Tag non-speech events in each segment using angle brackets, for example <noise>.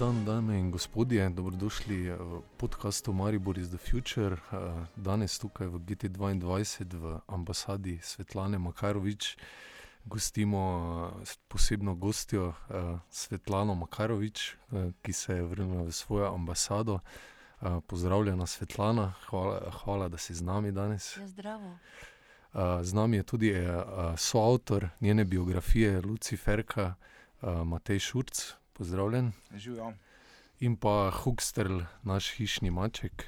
dan, dame in gospodje, dobrodošli v podkastu Maribor iz The Future. Eh, danes tukaj v GT2 v ambasadi Svetlane Makarovič gostimo eh, posebno gostjo eh, Svetlano Makarovič, ki se je vrnila v svojo ambasado. Pozdravljena, Svetlana, hvala, hvala, da si z nami danes. Ja, zdravo. Z nami je tudi soavtor njene biografije, Luciferka, Matej Šurc, pozdravljen. Živijo. In pa Hukster, naš hišni maček.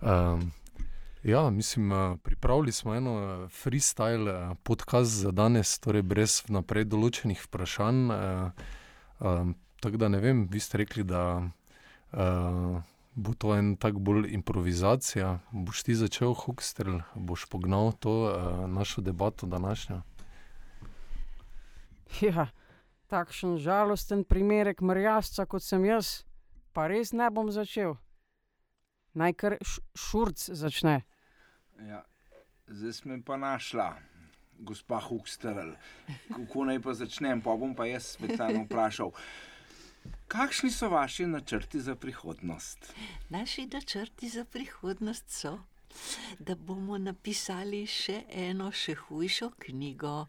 Um, ja, mislim, eh, pripravili smo eno eh, freestyle eh, podcast za danes, torej brez vnaprej določenih vprašanj. Um, tako da ne vem, vi ste rekli, da uh, bo to en tak bolj improvizacija. Boš ti začel, Hukster, boš pognal to uh, našo debato današnjo? Ja, takšen žalosten primerek mrjasca, kot sem jaz, pa res ne bom začel. Naj kar šurc začne. Ja, zdaj smo pa našla, gospa Hukster, kako naj pa začnem, pa bom pa jaz tam vprašal. Kakšni so vaši načrti za prihodnost? Naši načrti za prihodnost so, da bomo napisali še eno, še hujšo knjigo.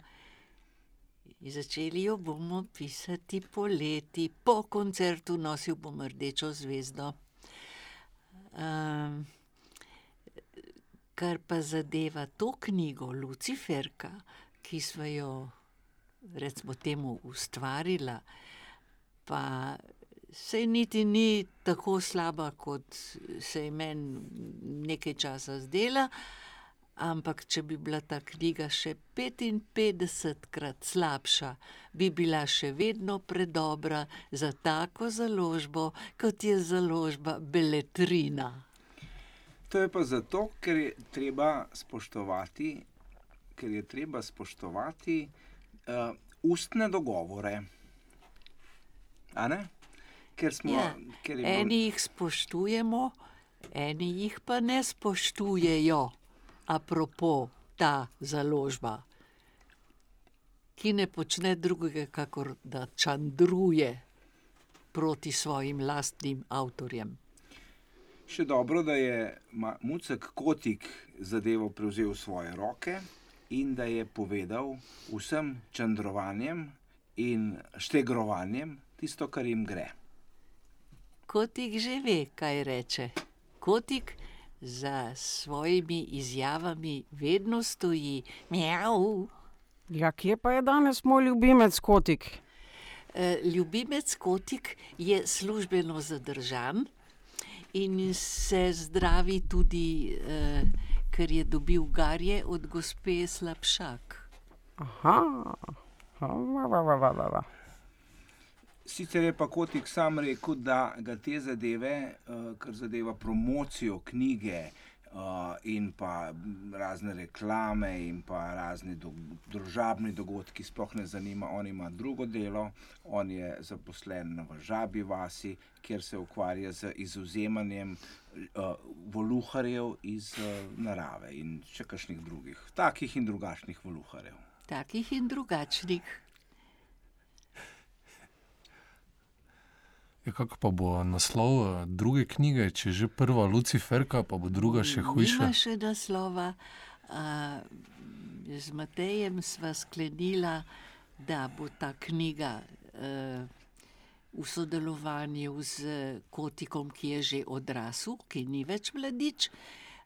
Začeli jo bomo pisati poleti, po koncertu nosil bom rdečo zvezdo. Um, kar pa zadeva to knjigo Luciferka, ki smo jo, recimo, temu ustvarila pa se niti ni tako slaba, kot se je meni nekaj časa zdela. Ampak, če bi bila ta knjiga še 55krat slabša, bi bila še vedno predobra za tako založbo, kot je založba Beletrina. To je pa zato, ker je treba spoštovati, ker je treba spoštovati uh, ustne dogovore. Ker smo, ja, ker bil... Eni jih spoštujemo, eni jih pa ne spoštujejo, apropo ta založba, ki ne počne drugega, kot da čandruje proti svojim lastnim avtorjem. Še dobro, da je Mucek Kotik zadevo prevzel v svoje roke in da je povedal vsem čandrovanjem in štegrovanjem, tisto, kar jim gre. Kotik že ve, kaj reče. Kotik za svojimi izjavami vedno stoji. Mjav. Ja, kje pa je danes moj ljubimec Kotik? E, ljubimec Kotik je službeno zadržan in se zdravi tudi, e, ker je dobil garje od gospe Slabšak. Aha, va, va, va, va, va. Sicer je pa Kotik sam rekel, da ga te zadeve, uh, kar zadeva promocijo knjige uh, in pa razne reklame in pa razni do, družabni dogodki, sploh ne zanima. On ima drugo delo, on je zaposlen v Žabi vasi, kjer se ukvarja z izuzemanjem uh, voluharjev iz narave in še kakšnih drugih, takih in drugačnih voluharjev. Takih in drugačnih. Kako pa bo naslov eh, druge knjige, če že prva Luciferka, pa bo druga še hujša? Ne, še naslova. Uh, z Matejem sva sklenila, da bo ta knjiga uh, v sodelovanju z Kotikom, ki je že odrasel, ki ni več mladič.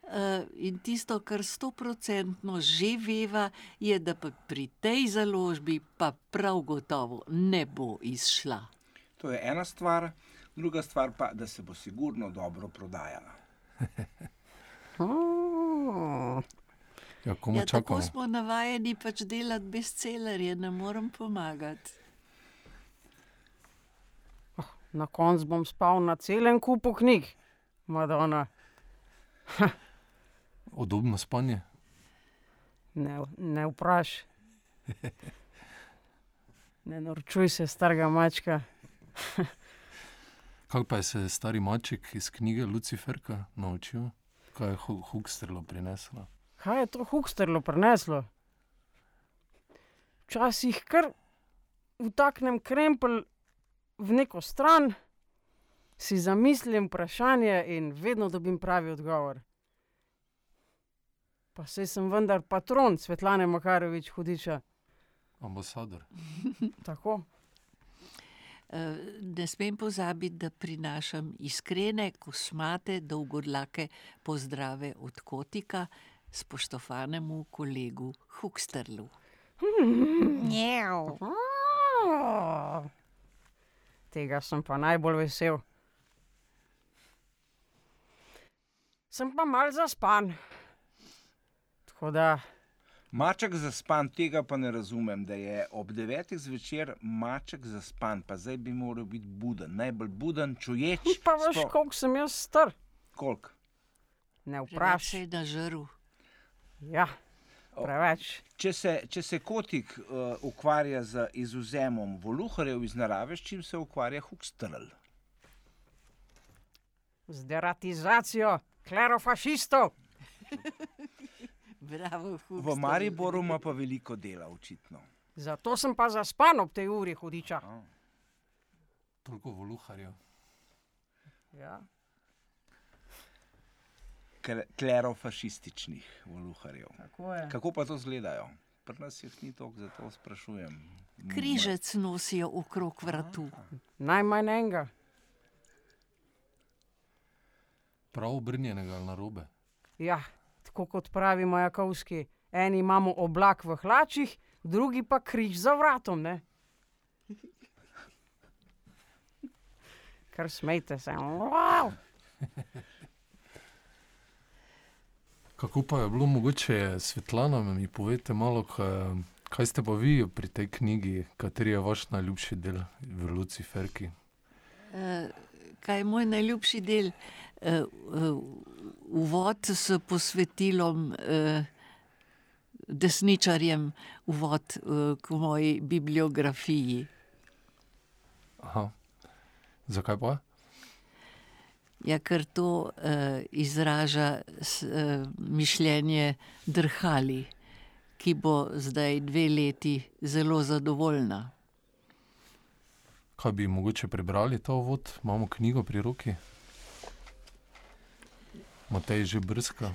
Uh, in tisto, kar sto procentno že veva, je, da pri tej založbi pa prav gotovo ne bo izšla. To je ena stvar, druga stvar pa, da se bo sigurno dobro prodajala. <laughs> ja, ja, tako smo navajeni pač delati bestsellerje, ne morem pomagati. Oh, na koncu bom spal na celem kupu knjig, Madonna. Odobno spanje. Ne, ne vprašaj. <laughs> Ne norčuj se, starega mačka. <laughs> Kaj pa je se stari maček iz knjige Luciferka naučil? Kaj je Huksterlo prineslo? Kaj je to Huksterlo prineslo? včasih kar vtaknem krempelj v neko stran, si zamislim vprašanje in vedno dobim pravi odgovor. Pa saj sem vendar patron Svetlane Makarovič Hudiča. Ambasador. Tako. Eh, Ne smem pozabiti, da prinašam iskrene, kosmate, dolgodlake pozdrave od kotika spoštovanemu kolegu Huksterlu. Njev. Tega sem pa najbolj vesel. Sem pa mal zaspan. Tako da, Maček za span, tega pa ne razumem, da je ob devetih zvečer maček za span, pa zdaj bi moral biti buden, najbolj buden, čuječ. pa veš, sploh- koliko sem jaz star. Koliko? Ne vprašaj. se je nažrl. Ja, preveč. Če se, če se kotik uh, ukvarja z izuzemom voluharjev iz narave, s čim se ukvarja Hukstrl? Z deratizacijo klerofašistov. <laughs> Bravo, V. Mariboru ima pa veliko dela, očitno. Zato sem pa zaspan ob tej uri hudiča. Toliko voluharjev. Ja. Kle- Klerofašističnih voluharjev. Tako je. Kako pa to izgledajo? Pri nas jih ni toliko, zato sprašujem. Križec nosijo okrog vratu. Najmanj enega. Prav obrnjenega ali narobe. Ja, tako kot pravi Majakovski. Eni imamo oblak v hlačih, drugi pa križ za vratom. Ne? Kar smejte se. Wow. Kako pa je bilo mogoče, Svetlana, mi povete malo, kaj, kaj ste pa vi pri tej knjigi, kateri je vaš najljubši del v Luciferki? Eh, Kaj je moj najljubši del? Eh, eh, Uvod s posvetilom eh, desničarjem, uvod eh, k moji bibliografiji. Aha. Zakaj pa? Ja, ker to uh, izraža s, uh, mišljenje drhali, ki bo zdaj dve leti zelo zadovoljna. Kaj bi mogoče prebrali ta uvod? Imamo knjigo pri roki. Matej že brska.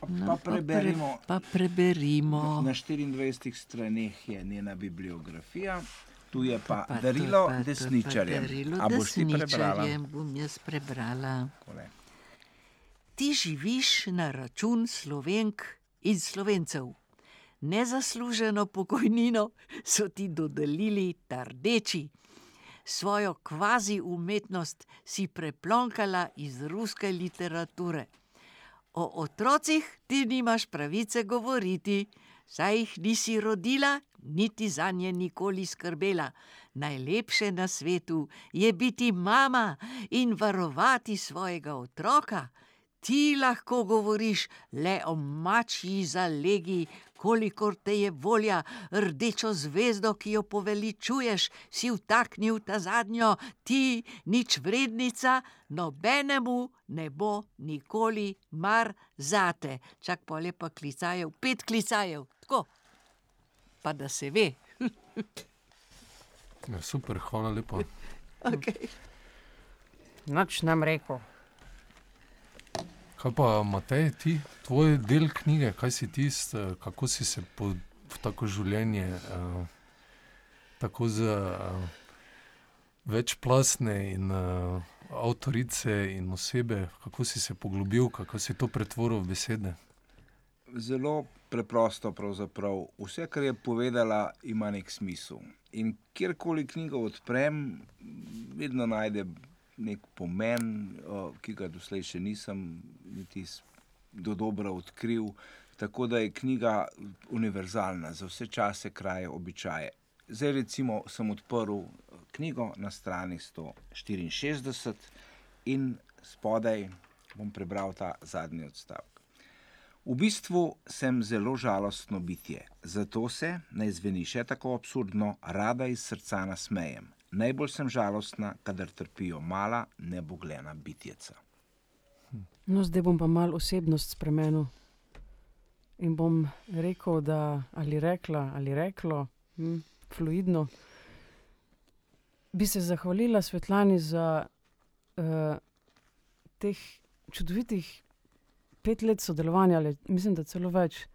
Pa, No, pa preberimo. Pa preberimo. Na 24 straneh je njena bibliografija, tu je pa, Pa darilo pa pa desničarjem. darilo A boš ti prebrala? desničarjem Bom jaz prebrala. Takole. Ti živiš na račun slovenk in slovencev. Nezasluženo pokojnino so ti dodelili ta rdeči. Svojo kvazi umetnost si preplonkala iz ruske literature. O otrocih ti nimaš pravice govoriti, saj jih nisi rodila, niti za nje nikoli skrbela. Najlepše na svetu je biti mama in varovati svojega otroka. Ti lahko govoriš le o mačji zalegi, kolikor te je volja, rdečo zvezdo, ki jo poveličuješ, si vtaknil ta zadnjo, ti nič vrednica, nobenemu ne bo nikoli mar zate. Čak pa lepa klicajev, pet klicajev, tako. Pa da se ve. Ja, super, hvala lepa. Okay. Noč nam rekel. Kaj pa, Matej, ti, tvoj del knjige, kaj si tisti, eh, kako si se po, v tako življenje, uh, tako z uh, večplastne in uh, avtorice in osebe, kako si se poglobil, kako si to pretvoril v besede? Zelo preprosto, pravzaprav. Vse, kar je povedala, ima nek smisel. In kjerkoli knjigo odprem, vedno najdem nek pomen, ki ga doslej še nisem niti do dobro odkril. Tako da je knjiga univerzalna za vse čase, kraje, običaje. Zdaj, recimo, sem odprl eh, knjigo na strani 164 in spodaj bom prebral ta zadnji odstavek. V bistvu sem zelo žalostno bitje, zato se, naj zveni še tako absurdno, rada iz srca nasmejem. Najbolj sem žalostna, kadar trpijo mala, nebogljena bitjeca. No, zdaj bom pa mal osebnost spremenil. In bom rekel, da ali rekla, ali reklo, hm, fluidno. Bi se zahvalila Svetlani za uh, teh čudovitih pet let sodelovanja, ali mislim, da celo več,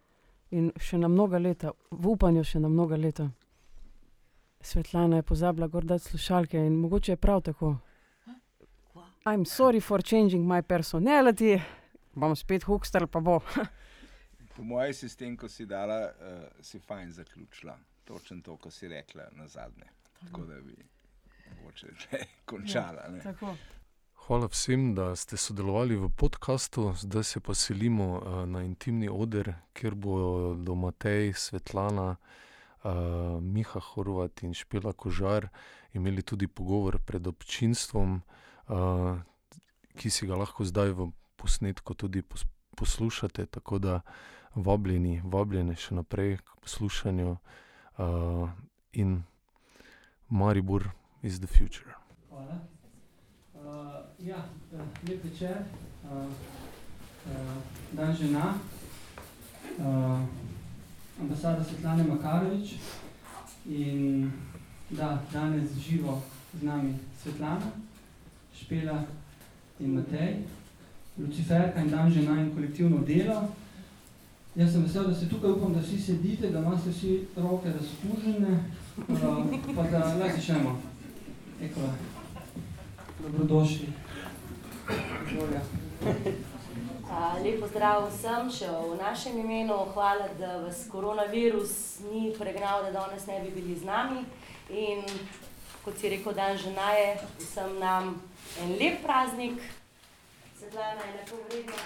in še na mnoga leta, v upanju še na mnoga leta. Svetlana je pozabila gordati slušalke in mogoče je prav tako. I'm sorry for changing my personality, bom spet hukster, pa bo. <laughs> Po mojem sistemu, ko si dala, uh, si fajn zaključila. Točno to, ko si rekla na zadnje. Tako da bi mogoče že <laughs> končala. ne. Tako. Hvala vsem, da ste sodelovali v podkastu. Zdaj se pa selimo uh, na intimni oder, kjer bodo Matej, Svetlana, Miha Horvat in Špela Kožar imeli tudi pogovor pred občinstvom, uh, ki si ga lahko zdaj v posnetku tudi pos poslušate. Tako da vabljeni, vabljene še naprej k poslušanju uh, in Maribor is the future. Hvala. Uh, ja, eh, lep večer, uh, uh, dan žena, uh, ambasada Svetlane Makarovič in da, danes živo z nami Svetlana, Špela in Matej, Luciferka in dan žena in kolektivno delo. Jaz sem vesel, da ste tukaj, upam, da vsi sedite, da imate vsi roke razkužene, uh, pa da lahko začnemo. Ekola. Dobrodošli. Gloria. A, Lep pozdrav vsem še v našem imenu. Hvala, da vas koronavirus ni pregnal, da danes ne bi bili z nami. In kot si rekel, dan žena je vsem nam en lep praznik. Svetlana je lepo vredna.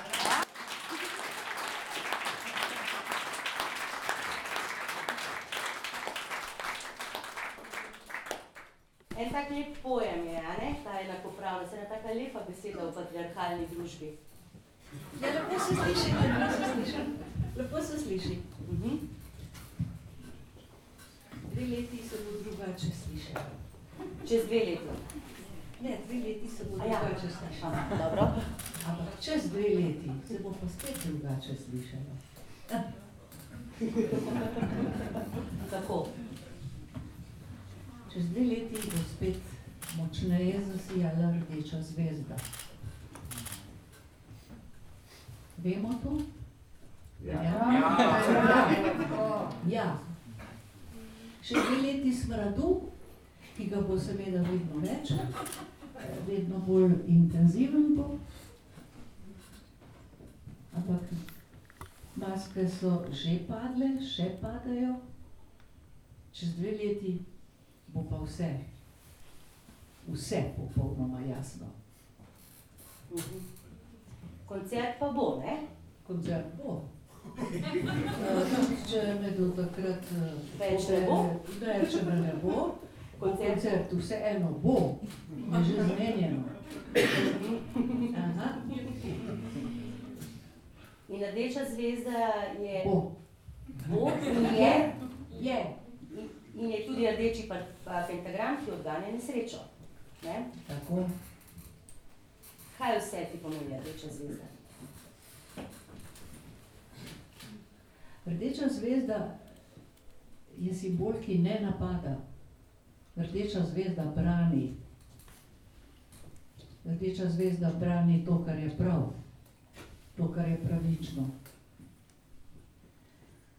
En tak lep pojem je? Ta enakopravnost, ena taka lepa beseda v patriarhalni družbi. Ja, lepo se sliši, lepo se sliši. Lepo se sliši. Mhm. Dve leti se bo drugače slišalo. Čez dve leti. Ne, dve leti se bo A ja. drugače slišalo. Aha, dobro. Ampak čez dve leti se bo pa spet drugače slišalo. <laughs> Tako. Čez dve leti bo spet močneje zasijala rdeča zvezda. Vemo to? Ja. Ja. ja. Še dve leti smradu, ki ga bo seveda vedno več, vedno bolj intenziven bo. Ampak maske so že padle, še padajo. Čez dve leti bo pa vse, vse popolnoma jasno. Mhm. Koncert pa bo, ne? Koncert bo. Tudi <laughs> če me do takrat eh, Več ne bo? Ne, če me ne bo, Koncert. koncert vseeno bo, je že zmenjeno. Aha, In rdeča zvezda je, bo, bo in je, je, in- in je tudi rdeči pentagram, ki odganja nesrečo. Ne? tako. Kaj vse ti pomeni rdeča zvezda? Rdeča zvezda je simbol, ki ne napada. Rdeča zvezda brani. Rdeča zvezda brani to, kar je prav, to, kar je pravično.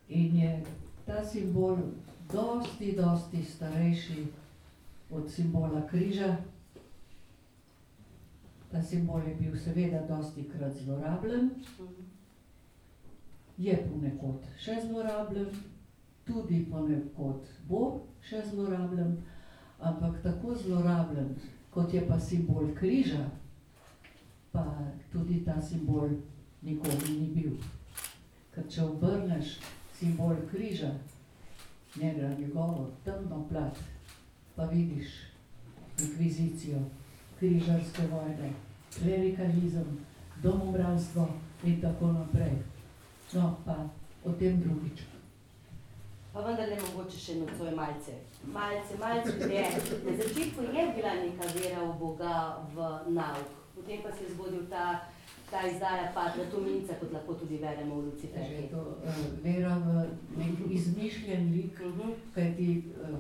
In je ta simbol dosti, dosti starejši od simbola križa. Ta simbol je bil seveda dosti krat zlorabljen, je ponekod še zlorabljen, tudi ponekod bo še zlorabljen, ampak tako zlorabljen, kot je pa simbol križa, pa tudi ta simbol nikoli ni bil. Ker če obrneš simbol križa, njega, njegovo temno plat, pa vidiš inkvizicijo, križarske vojne, klerikalizem, domobranstvo in tako naprej. No, pa o tem drugič. Pa vendar ne mogoče še nocoj malce. Malce, malce je. Na začetku je bila neka vera v Boga, v nauk, potem pa se je zgodil ta, ta izdaja Patra Tominica, kot lahko tudi beremo v Že Luciferju. to uh, vera v nek izmišljen lik, Mhm. kajti uh,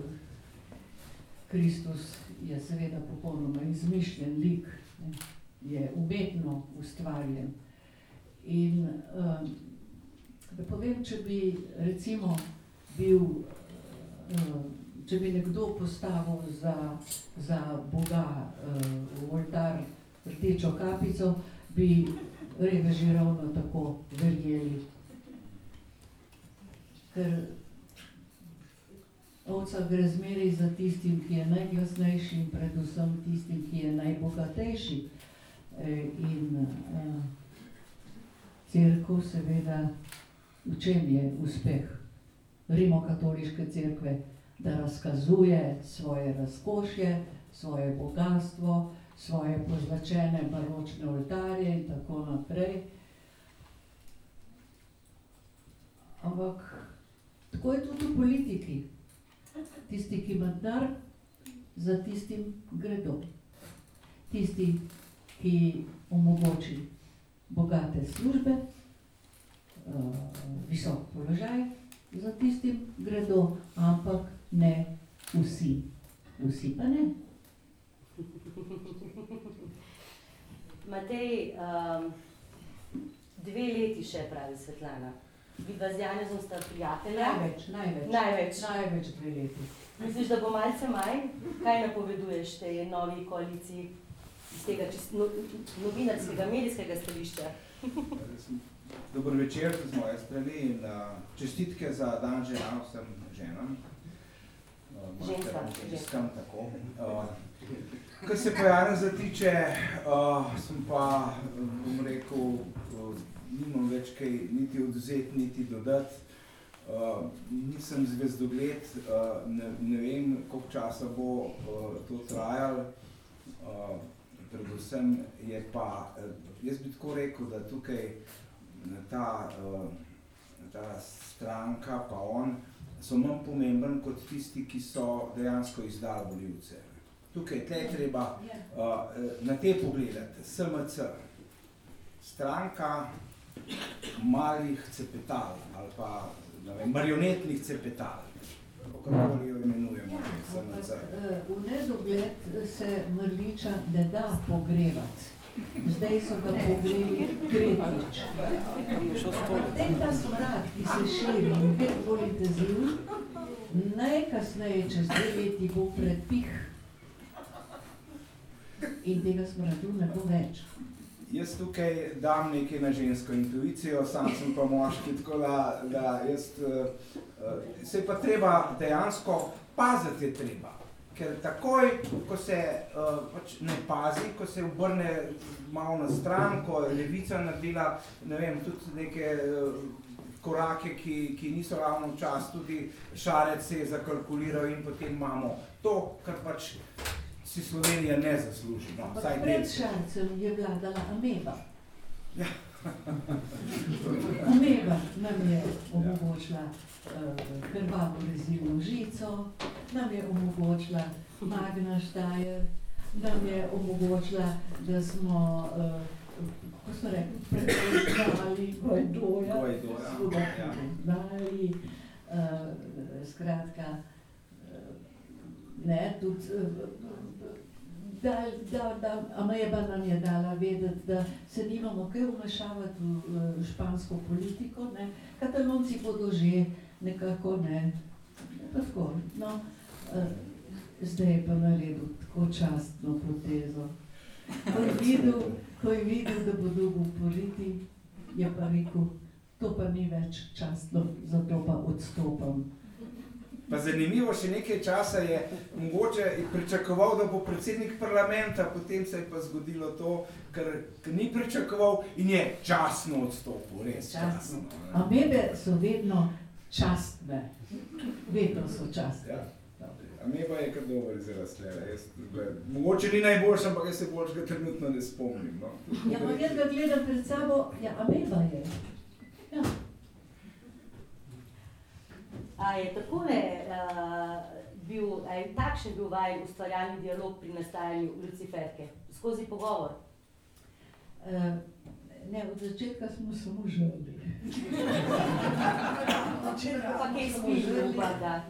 Kristus je seveda popolnoma izmišljen lik, ne, je umetno ustvarjen. In uh, da povem, če bi recimo bil, uh, če bi nekdo postavil za, za Boga uh, v oltar rdečo kapico, bi reveži ravno tako verjeli. Ker ovca gre zmeraj za tistim, ki je najglasnejši in predvsem tistim, ki je najbogatejši. E, in uh, crkva seveda, v čem je uspeh rimokatoliške cerkve, da razkazuje svoje razkošje, svoje bogatstvo, svoje pozlačene baročne oltarje in tako naprej. Ampak tako je tudi v politiki. Tisti, ki ima dar, za tistim gredo. Tisti, ki omogoči bogate službe, uh, visok položaj, za tistim gredo, ampak ne vsi. Vsi pa ne. Matej, um, dve leti še pravi Svetlana. Vidva z Janezom sta prijatelja. Največ, največ. Največ. Največ dve leti. Misliš, da bo malce manj? Kaj napoveduješ tej novi koaliciji iz tega čist, no, novinarskega, medijskega stališča? <laughs> Dobro večer, to z moje strani in uh, čestitke za dan žena vsem ženam. Uh, Ženskam, Ženskam, tako. Uh, kar se pa Janeza tiče, uh, sem pa, bom rekel, nimam več kaj niti odzeti, niti dodati. Uh, nisem zvezdogled, uh, ne, ne vem, koliko časa bo uh, to trajalo. Uh, predvsem je pa, jaz bi tako rekel, da tukaj ta, uh, ta stranka pa on so manj pomemben kot tisti, ki so dejansko izdali volivce. Tukaj tle je treba uh, na te pogledati, SMC, stranka malih cepetal ali pa ne vem, marionetnih cepetal, kako jo imenujemo, Ampak SMC. eh, v nedogled se mrliča ne da pogrevati. Zdaj so ga pogreli tretjič. Potem ta smrad, ki se širi in vedno bolj intenziven, najkasneje čez dve leti bo predpih. In tega smradu ne bo več. Jaz tukaj dam nekaj na žensko intuicijo, sam sem pa moški, tako da, da jaz, uh, se pa treba dejansko paziti je treba. Ker takoj, ko se uh, pač ne pazi, ko se obrne malo na stran, ko je levica naredila, ne vem, tudi neke uh, korake, ki, ki niso ravno čas, tudi šarec se je zakalkuliral in potem imamo to, kar pač si Slovenija ne zasluži. No, Ampak pred šancem je vladala ameba. Ja. <laughs> Ameba nam je omogočila uh, krvavo rezilno žico, nam je omogočila Magna Štajer, nam je omogočila, da smo, uh, kako smo rekli, prepoznali Gojdoja, Gojdoja, smo ga ja. prepoznali, uh, skratka, uh, ne, tudi uh, da, da, da Ameba nam je dala vedeti, da se nimamo kaj vmešavati v, v špansko politiko. Ne. Katalonci bodo že nekako ne. Tako, no, uh, zdaj je pa naredil tako častno potezo. Ko je videl, ko je videl da bo dobil politi, je pa rekel, to pa ni več častno, zato pa odstopam. Pa zanimivo, še nekaj časa je mogoče pričakoval, da bo predsednik parlamenta, potem se je pa zgodilo to, kar, kar ni pričakoval in je časno odstopil, res časno. Častno. ne. Amebe so vedno častne, vedno so častne. Ja. Ameba je kar dober gled- mogoče ni najboljši, ampak jaz se boljšega trenutno ne spomnim. No. Ja, ampak jaz ga gledam pred sabo, ja, ameba je. Ja. A je takole uh, bil, a je takšen bil vajen ustvarjalni dialog pri nastajanju Luciferke, skozi pogovor? Uh, ne, od začetka smo samo žrli. Pa kaj spili, upa, da.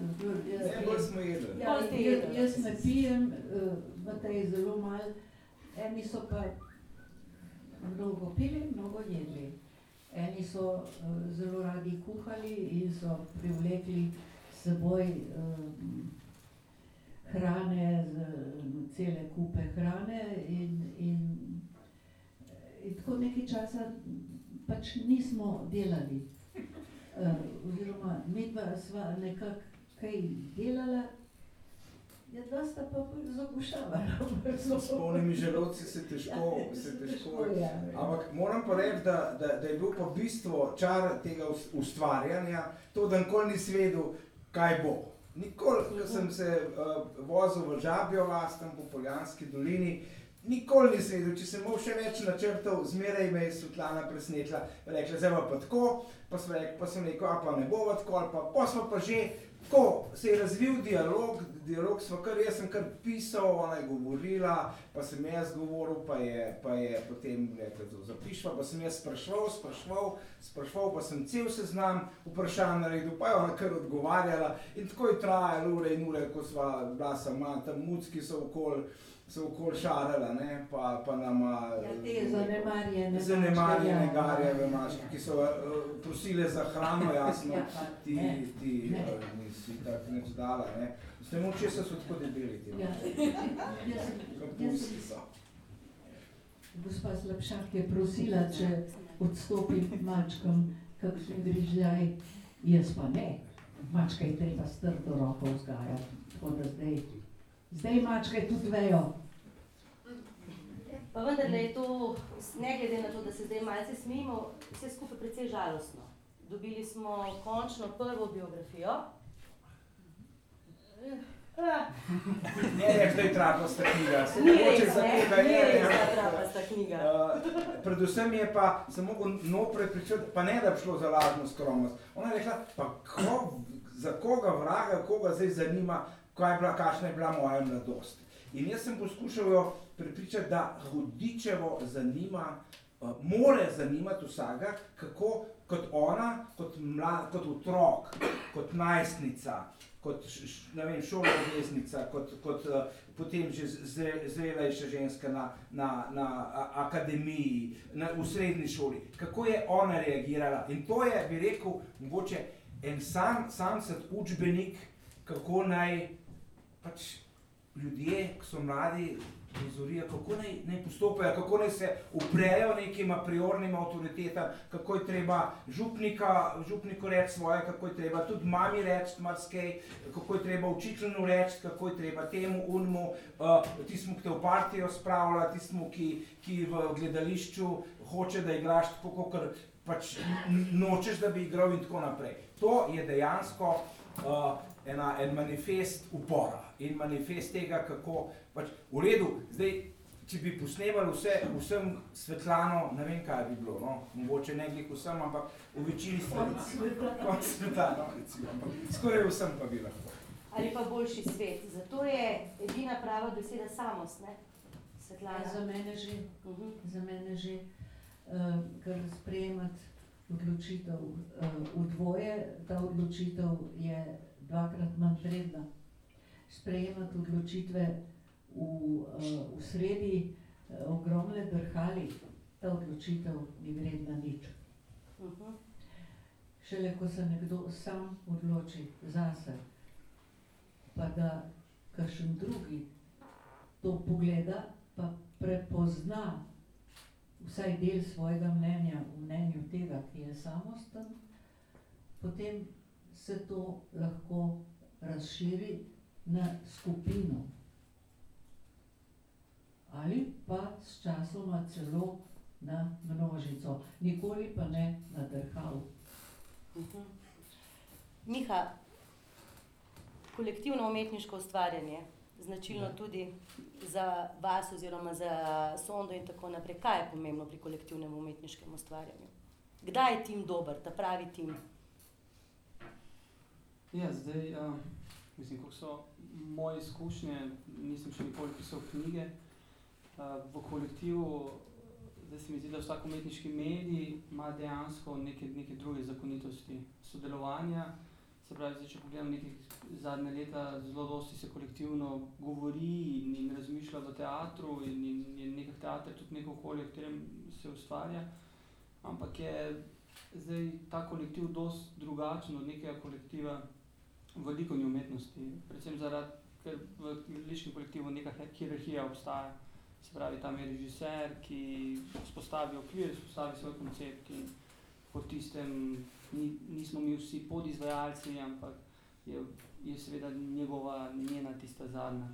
Najbolj smo jedli. Ja, jaz, jaz ne pijem, uh, v tej zelo malo, eni so pa mnogo pili, mnogo jedli. Eni so uh, zelo radi kuhali in so privlekli s seboj uh, hrane, z, cele kupe hrane in, in, in tako nekaj časa pač nismo delali. Uh, oziroma, mi dva sva nekako kaj delala, ja, dva sta pa zagušavala. <laughs> S polnimi želodci se težko, Ja, se težko. težko, ja. Ampak moram pa reči, da, da, da je bil pa bistvo čar tega ust- ustvarjanja, to, da nikoli nisi vedel, kaj bo. Nikoli, ko sem se uh, vozil v Žabjo vas, tam po Poljanski dolini, nikoli nisem vedel, če sem imel še več načrtov, zmeraj me je Svetlana presnetla, rekla, zdaj pa tako, pa, sem rekel, pa sem rekel, a pa ne bo tako, ali pa, pa smo pa že tako, se je razvil dialog, dialog smo kar, jaz sem kar pisal, ona je govorila, pa sem jaz govoril, pa je, pa je potem rekla, da zapišva, pa sem jaz spraševal, spraševal, spraševal, pa sem cel seznam vprašanj naredil, pa je ona kar odgovarjala in tako je trajalo ure in ure, ko sva bila sama, tam mucki so okoli, so okoli šarala, ne, pa, pa nama... Ja, zanemarjene Zanemarjene mačke, ja. garjave mačke, ki so uh, prosile za hrano, <laughs> jasno, Ja, pa ti, ne, ti ne. uh, nisi tako nič dala, ne. S tem česa so tako debeli ti Ja, Kapusti <laughs> so. gospa Slabšak je prosila, če odstopim mačkam kakšen grižljaj, jaz pa ne. Mačke je treba s trdo roko vzgajati, tako da zdaj, zdaj mačke tudi vejo. Pa vendar je to, ne glede na to, da se zdaj malce smijimo, vse skupaj precej žalostno. Dobili smo končno prvo biografijo. Ne, ne, zdaj trapasta knjiga, se Ni mogoče res, za ne, ni je. res, ne. da trapasta knjiga. Uh, predvsem je pa se mogel noprej pričeti, pa ne da bi šlo za lažno skromnost. Ona je rekla, pa ko, za koga vraga, koga zdaj zanima, kaj je bila, kakšna je bila moja mladost. In jaz sem poskušal jo prepričati, da hudičevo zanima, uh, more zanimati vsakega, kako kot ona, kot, mlad, kot otrok, kot najstnica, kot ne vem, šoloobveznica, kot, kot uh, potem že zre- zrelejša ženska na, na, na akademiji, na, v srednji šoli. Kako je ona reagirala? In to je, bi rekel, mogoče en sam, sam set učbenik, kako naj pač ljudje, ki so mladi, prizorijo, kako naj, naj postopajo, kako naj se uprejo nekim a priornim avtoritetam, kako je treba župnika, župniku reči svoje, kako je treba tudi mami reči marsikaj, kako je treba učitelju reči, kako je treba temu unmu, uh, tistemu, ki te v partijo spravlja, tistemu, ki, ki v gledališču hoče, da igraš tako, kot pač nočeš, da bi igral in tako naprej. To je dejansko uh, ena, en manifest upora in manifest tega, kako pač v redu, zdaj, če bi posnemali vse, vsem Svetlano, ne vem, kaj bi bilo, no? mogoče ne glih vsem, ampak v večini stvari. Konc sveta, no, recimo, ampak skoraj vsem pa bi lahko. Ali pa boljši svet. Zato je edina prava beseda samost, ne? Svetlana. Ja, za mene že, Mhm. za mene že, uh, ker sprejemati odločitev uh, v dvoje, ta odločitev je dvakrat manj vredna. Sprejemati odločitve v, uh, v sredi uh, ogromne drhali, ta odločitev ni vredna nič. Mhm. Šele ko se nekdo sam odloči zase, pa da kakšen drugi to pogleda, pa prepozna vsaj del svojega mnenja v mnenju tega, ki je samosten, potem se to lahko razširi na skupino. Ali pa s časoma celo na množico, nikoli pa ne na drhal. Mhm. Miha, kolektivno umetniško ustvarjanje, značilno tudi za vas oziroma za sondo in tako naprej. Kaj je pomembno pri kolektivnem umetniškem ustvarjanju? Kdaj je tim dober, ta pravi tim? Ja, zdaj, uh, mislim, kako so moje izkušnje, nisem še nikoli pisal knjige. Uh, v kolektivu zdaj se mi zdi, da vsak umetniški medij ima dejansko neke, neke druge zakonitosti sodelovanja. Se pravi, zdaj, če pogledam nekaj zadnje leta, zelo dosti se kolektivno govori in, in razmišlja v teatru in, in, in nekaj teater tudi neko okolje, v katerem se ustvarja. Ampak je zdaj ta kolektiv dosti drugačen od nekega kolektiva v likovni umetnosti. Predvsem zaradi, ker v gledališkem kolektivu neka hierarhija obstaja. Se pravi, tam je režiser, ki spostavi okvir, spostavi svoj koncept in po tistem ni, nismo mi vsi podizvajalci, ampak je, je seveda njegova, njena tista zadnja.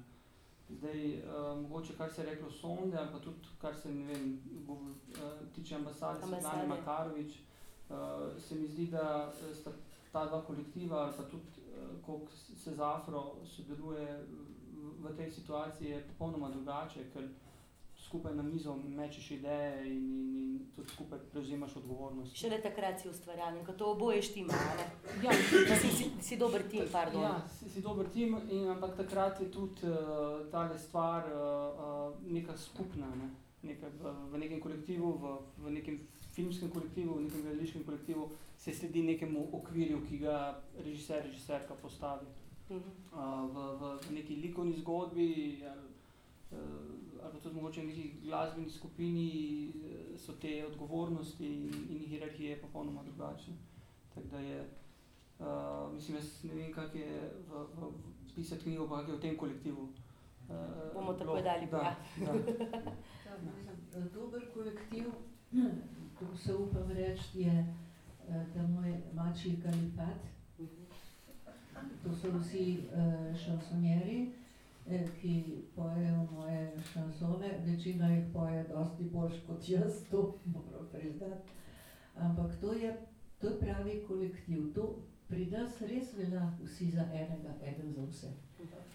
Zdaj, uh, mogoče kar se je reklo sonde, ali pa tudi kar se, ne vem, govor, uh, tiče ambasade Svetlane Makarovič, uh, se mi zdi, da sta ta dva kolektiva, ali pa tudi koliko se z Afro sodeluje v, tej situaciji, je popolnoma drugače, ker skupaj na mizo mečeš ideje in, in, in tudi skupaj prevzemaš odgovornost. Šele takrat si ustvarjalen, ko to oboje štima. Ja, si, si, si dober tim, pardon. Ja, si, si dober tim, in, ampak takrat je tudi uh, ta stvar uh, uh, neka skupna. Ne? Neka, v, v nekem kolektivu, v, v nekem filmskem kolektivu, v nekem gledališkem kolektivu se sledi nekemu okvirju, ki ga režiser, režiserka postavi. Uh, v, v, v neki likovni zgodbi. Ja, ali pa tudi mogoče v neki glasbeni skupini eh, so te odgovornosti in, in hierarhije popolnoma drugačne. Tako da je, uh, mislim, jaz ne vem, kak je v, v, v pisati knjigo, pa kak je v tem kolektivu. Uh, Bomo tako dali, da. Ja. da. <laughs> Dober kolektiv, to se upam reči, je ta moj mačji kalifat. To so vsi uh, šansonjeri. Eh, ki pojejo moje šansone, večina jih poje dosti boljš kot jaz, to moram priznati. Ampak to je, to je pravi kolektiv, to pri nas res velja vsi za enega, eden za vse.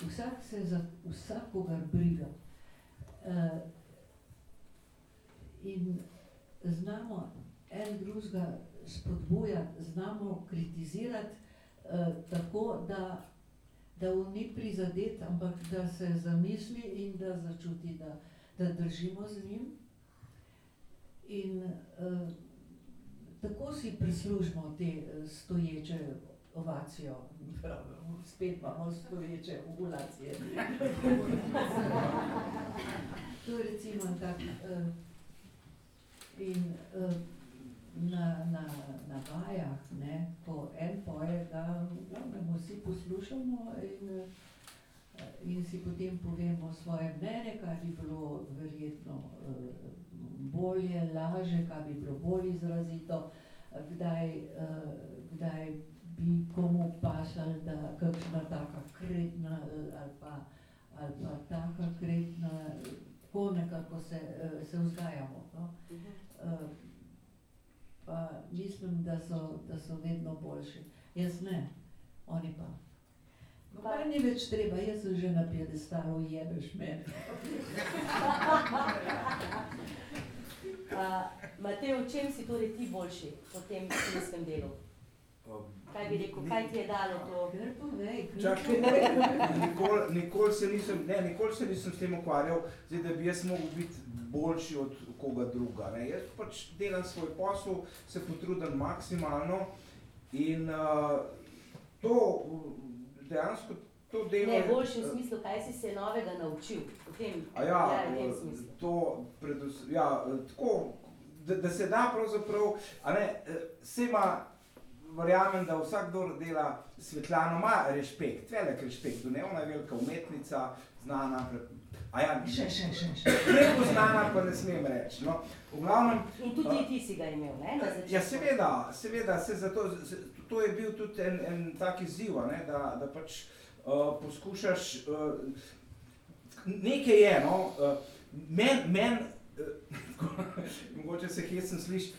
Vsak se za vsakogar briga. Uh, in znamo en drugega spodbujati, znamo kritizirati uh, tako, da da on ni prizadet, ampak da se zamisli in da začuti, da, da držimo z njim. In uh, tako si prislužimo te uh, stoječe ovacijo, spet imamo stoječe ovulacije. <laughs> to je recimo tak. Uh, in, uh, na, na, na vajah, ne, ko en poje, da glavnem, vsi poslušamo in, eh, in si potem povemo svoje mnenje, kaj bi bilo verjetno eh, bolje, laže, kaj bi bilo bolj izrazito, kdaj, kdaj bi komu pasal, da kakšna taka kretna ali pa, ali pa taka kretna, tako nekako se, se vzgajamo. No? Uh, pa mislim, da so, da so vedno boljši. Jaz ne, oni pa. Pa ni več treba, jaz sem že na piedestalu, jebeš me. <laughs> Matej, v čem si torej ti boljši v tem filmskem delu? Kaj bi rekel, kaj ti je dalo to? Čakaj, nikoli nikol se, nikol se nisem s tem ukvarjal, zdaj, da bi jaz mogel biti boljši od koga druga. Ne. Jaz pač delam svoj posel, se potrudim maksimalno in uh, to dejansko to delo... Ne, boljši v smislu, kaj si se novega naučil v tem, ja, ja, v tem smislu. To predvsem, ja, tako, da, da se da pravzaprav, a ne, se ima, verjamem, da vsak, kdo dela Svetlano, ima respekt, velik respekt, ne, ona je velika umetnica, znana, A ja, še, še, še. še. Nepoznana, pa ne smem reči. No, glavnem, In tudi ti si ga imel, ne? Ja, seveda, seveda, se zato, se, to je bil tudi en, en tak izziv, ne, da, da pač uh, poskušaš, uh, nekaj je, no, uh, men, men uh, <laughs> mogoče se hecem sliši,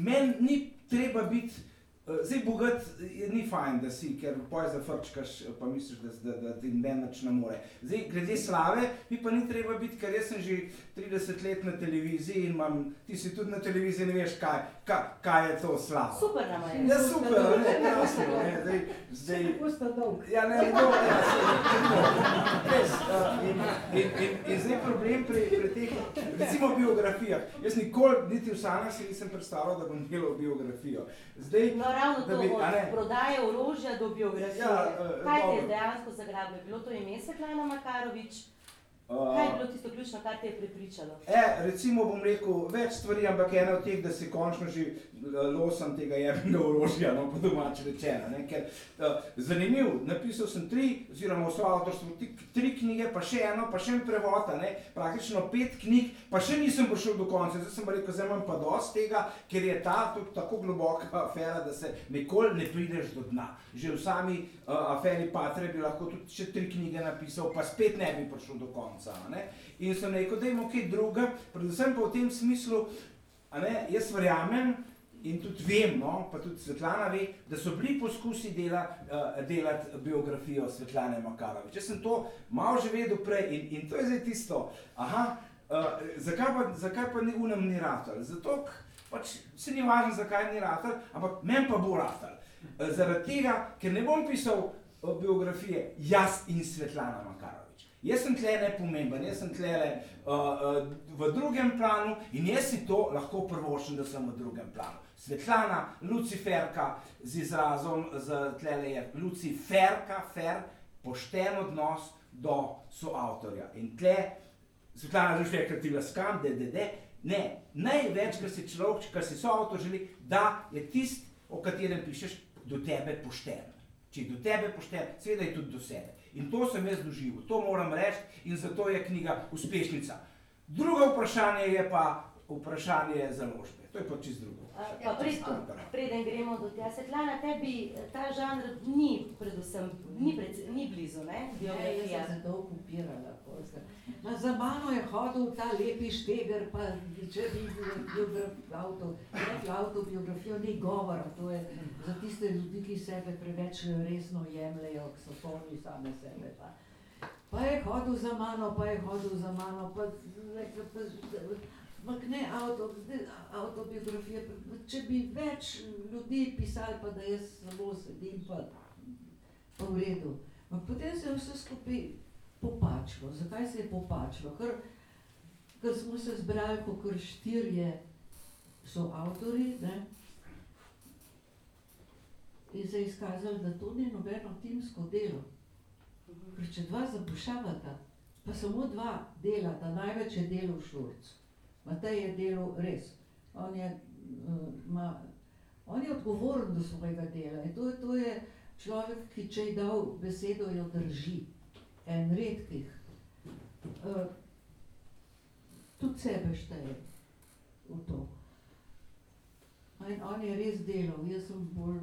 men ni treba biti zdaj, bogat je ni fajn, da si, ker poj zafrčkaš, pa misliš, da, da, da ti več ne more. Zdaj, glede slave, mi pa ni treba biti, ker jaz sem že 30 let na televiziji in imam, ti si tudi na televiziji, ne veš, kaj, kaj, kaj je to slava. Super nam je. Ja, super, ne, krasno, ne, zdaj, zdaj, Pusta dolg. ja, ne, no, ja, saj, res, uh, in, in, in, in zdaj problem pri, pri teh, recimo biografijah, jaz nikoli, niti v sanjah si nisem predstavljal, da bom delal biografijo. Zdaj, No, ravno to, bi- od prodaje orožja do biografije. Ja, eh, Kaj te je dobro. dejansko zagrabilo? Je bilo to ime Svetlana Makarovič? uh, Kaj je bilo tisto ključno, kar te je prepričalo? E, recimo bom rekel več stvari, ampak ena od teh, da se končno že losam tega jebnega orožja, no po domače rečeno. Ne? Ker uh, zanimiv, napisal sem tri, oziroma v ti- tri knjige, pa še eno, pa še en prevod, ne? praktično pet knjig, pa še nisem prišel do konca. Zdaj sem rekel, zdaj imam pa dosti tega, ker je ta tudi tako globoka <laughs> afera, da se nikoli ne prideš do dna. Že v sami uh, aferi Patre bi lahko tudi še tri knjige napisal, pa spet ne bi prišel do konca. Ne? In sem rekel, da imamo kaj druga, predvsem pa v tem smislu, ne, jaz verjamem in tudi vem, no, pa tudi Svetlana ve, da so bili poskusi dela, uh, delati biografijo Svetlane Makarovič. Jaz sem to malo že vedel prej in, in to je zdaj tisto, aha, uh, zakaj, pa, zakaj pa ni unem ni ratal? Zato, pač se ni važno, zakaj ni ratal, ampak meni pa bo ratal. Uh, zaradi tega, ker ne bom pisal uh, biografije jaz in Svetlana Makarovič. Jaz sem tle nepomemben, jaz sem tle uh, uh, v drugem planu in jaz si to lahko prvoščim, da sem v drugem planu. Svetlana, Luciferka z izrazom, z tlele je Luciferka, fer, pošten odnos do soavtorja. In tle, Svetlana Luciferka ti laskam, da, da, da, ne, največ, kar si človek, kar si soavtor želi, da je tist, o katerem pišeš, do tebe pošten. Če je do tebe pošten, seveda je tudi do sebe. In to sem jaz doživel, to moram reči in zato je knjiga uspešnica. Drugo vprašanje je pa vprašanje založbe. To je pa čist drugo. A, Pa pred, preden gremo do tega, Svetlana, tebi ta žanr ni, predvsem, ni, pred, ni blizu, ne? Ja, jaz Biografija. sem se dolgo upirala. pol sem. Ma za mano je hodil ta lepi šteger, pa če bi bil avto, rekla autobiografijo, ni govora. To je za tiste ljudi, ki sebe preveč resno jemljejo, ki so polni same sebe. Pa. Pa je hodil za mano, pa je hodil za mano, pa rekla, pa, Ampak ne avto, zdaj avtobiografije. Če bi več ljudi pisali, pa da jaz samo sedim, pa, pa v redu. Ampak potem se je vse skupaj popačilo. Zakaj se je popačilo? Ker, ker smo se zbrali, kot štirje so avtori, ne? in se je izkazalo, da to ni nobeno timsko delo. Ker če dva zapušavata, pa samo dva delata, največ je delo Šurc. Matej je delal res. On je, uh, ma, on je odgovoren do svojega dela to, to je človek, ki če je dal besedo, jo drži. En redkih. Uh, tudi sebe šteje v to. In on je res delal, jaz sem bolj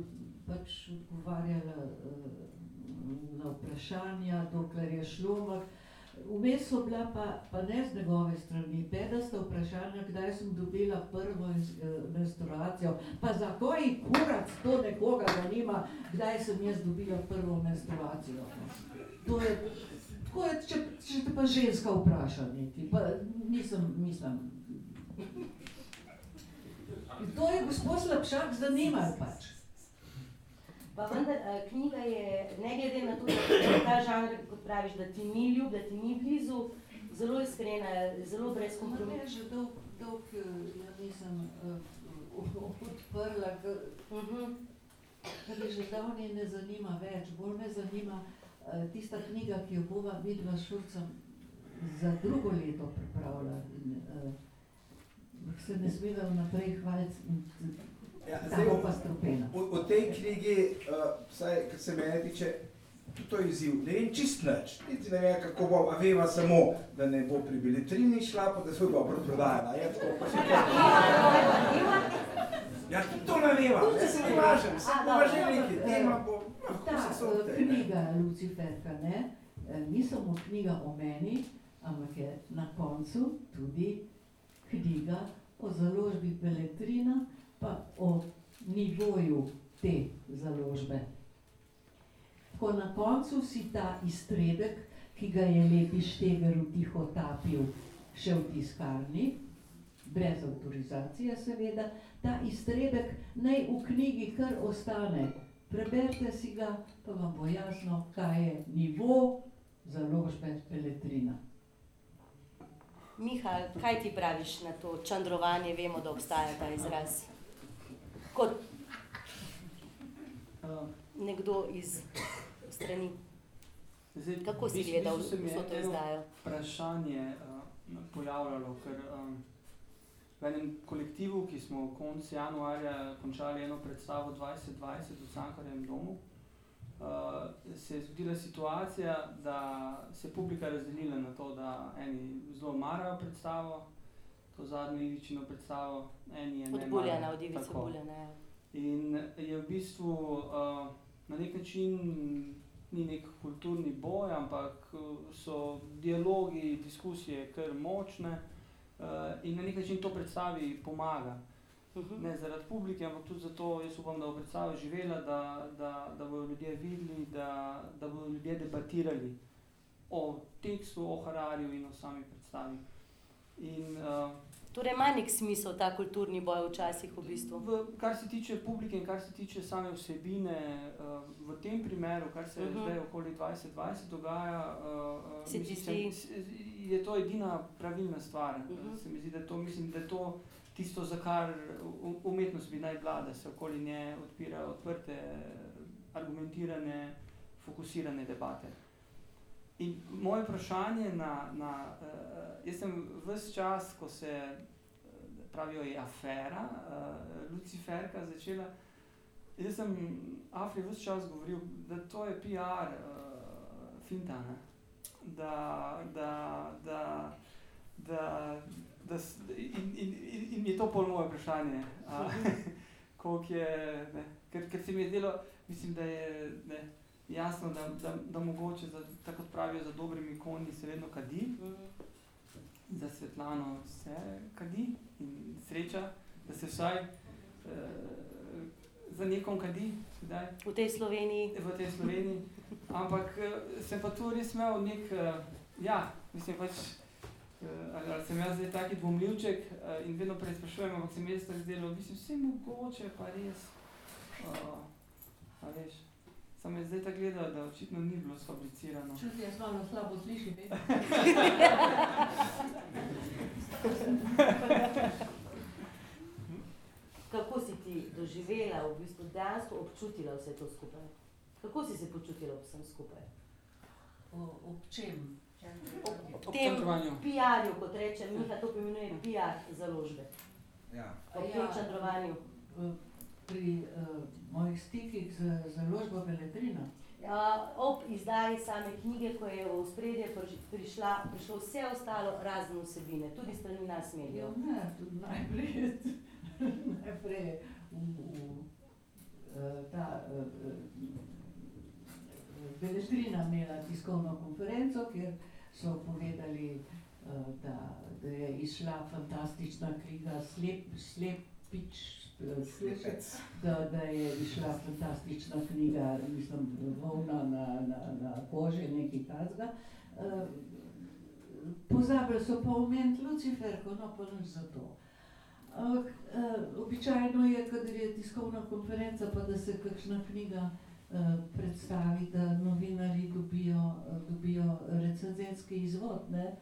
pač odgovarjala uh, na vprašanja, dokler je šlo, ampak Vmes so bila pa, pa ne z njegove strani, pedasta vprašanja, kdaj sem dobila prvo eh, menstruacijo. Pa za koji kurac to nekoga zanima, kdaj sem jaz dobila prvo menstruacijo. To je, tako je, če, če te pa ženska vpraša niti, pa nisem, mislim. To je gospod Slabšak zanimalo pač. Pa vendar, eh, knjiga je, ne glede na to, da je ta žanr, kot praviš, da ti ni ljub, da ti ni blizu, zelo iskrena, zelo brez Ma ne, kompromisov. že dolg, dolg eh, ja nisem uh, odprla, ker Mhm. ker me že davni ne zanima več. Bolj me zanima uh, tista knjiga, ki jo bova vidva s Šurcem za drugo leto pripravila. In, uh, se ne smeva vnaprej hvaliti, Ja, zdaj, bo pa strupena. v, v tej knjigi, uh, vsaj kar se mene tiče, tudi to je izziv. Ne vem čist nič, niti ne vem, kako bo, a veva samo, da ne bo pri biletrini šla, pa da se bo dobro prodajala. Je tako, pa še Ja, tudi to ne veva, jaz se ne važem, se A, bo dobro, že dobro. neki tema, bo, lahko Ta se uh, sote. knjiga Luciferka ne, eh, ni samo knjiga o meni, ampak je na koncu tudi knjiga o založbi Beletrina, pa o nivoju te založbe. Ko na koncu si ta iztrebek, ki ga je lepi šteger v tiho tapil, še v tiskarni, brez avtorizacije seveda, ta iztrebek naj v knjigi kar ostane. Preberite si ga, pa vam bo jasno, kaj je nivo založbe Peletrina. Miha, kaj ti praviš na to čandrovanje? Vemo, da obstaja ta izraz. Kot Uh, nekdo iz strani. zdaj, Kako si gledal se mi je vso to izdajo? Vprašanje uh, pojavljalo, ker um, v enem kolektivu, ki smo konec januarja končali eno predstavo 2020 v Sankarjem domu, uh, se je zgodila situacija, da se je publika razdelila na to, da eni zelo marajo predstavo, to zadnjo Iličino predstavo, Od Buljana, od Ivice. Buljana. ja. In je v bistvu uh, na nek način ni nek kulturni boj, ampak uh, so dialogi, diskusije kar močne uh, in na nek način to predstavi pomaga. Mhm. Ne zaradi publike, ampak tudi zato, jaz upam, da bo predstava živela, da, da, da bodo ljudje videli, da, da bodo ljudje debatirali o tekstu, o Hararju in o sami predstavi. In, uh, Torej ima nek smisel ta kulturni boj včasih v bistvu. V, kar se tiče publike in kar se tiče same vsebine, uh, v tem primeru, kar se uh Mhm. -huh. zdaj okoli 2020 dogaja, uh, Se ti zdi? se, je to edina pravilna stvar. Uh Mhm. -huh. Se mi zdi, da to, mislim, da je to tisto, za kar umetnost bi naj bila, da se okoli nje odpirajo odprte, argumentirane, fokusirane debate. In moje vprašanje na, na uh, jaz sem vse čas, ko se eh, pravijo, je afera, uh, Luciferka začela. Jaz sem Afri vse čas govoril, da to je PR uh, finta, ne? da, da, da, da, da in, in, in, in je to pol moje vprašanje. a, <laughs> koliko je, ne, ker, ker se mi je zdelo, mislim, da je ne, jasno, da, da, da mogoče, za, tako kot pravijo, za dobrimi konji se vedno kadi Mhm. za Svetlano se kadi in sreča, da se vsaj eh, za nekom kadi, kdaj, V tej Sloveniji. v tej Sloveniji. Ampak eh, sem pa tu res imel nek, eh, ja, mislim pač, eh, ali, ali sem jaz zdaj taki dvomljivček eh, in vedno preizprašujem, ampak se mi je tako zdelo, mislim, vse mogoče pa res, uh, a veš. Sam je zdaj tako gledal, da očitno ni bilo sfabricirano. Čuti, jaz malo slabo slišim. veš. Kako si ti doživela, v bistvu dejansko občutila vse to skupaj? Kako si se počutila vsem skupaj? O, ob čem? Ob tem čandrovanju. PR-ju, kot reče Miha, to poimenuje PR založbe. Ja. Ob Ja. tem čandrovanju. V- Pri uh, mojih stikih z založbo Beletrina. Ja, ob izdaji same knjige, ko je v spredje priš- prišla, prišlo vse ostalo razen vsebine, tudi strani nas Ja, medijev. ne, tudi najprej, najprej v, v, eh, ta uh, Beletrina imela tiskovno konferenco, kjer so povedali, uh, da, da je izšla fantastična knjiga Slep, Slepič, eh. Da, da je izšla fantastična knjiga, mislim, volna na, na, na koži, nekaj takega. Uh, pozabili so pa omeniti Luciferko, no pa nič za to. Ampak uh, običajno je, kadar je tiskovna konferenca, pa da se kakšna knjiga uh, predstavi, da novinari dobijo, dobijo recenzenski izvod, ne?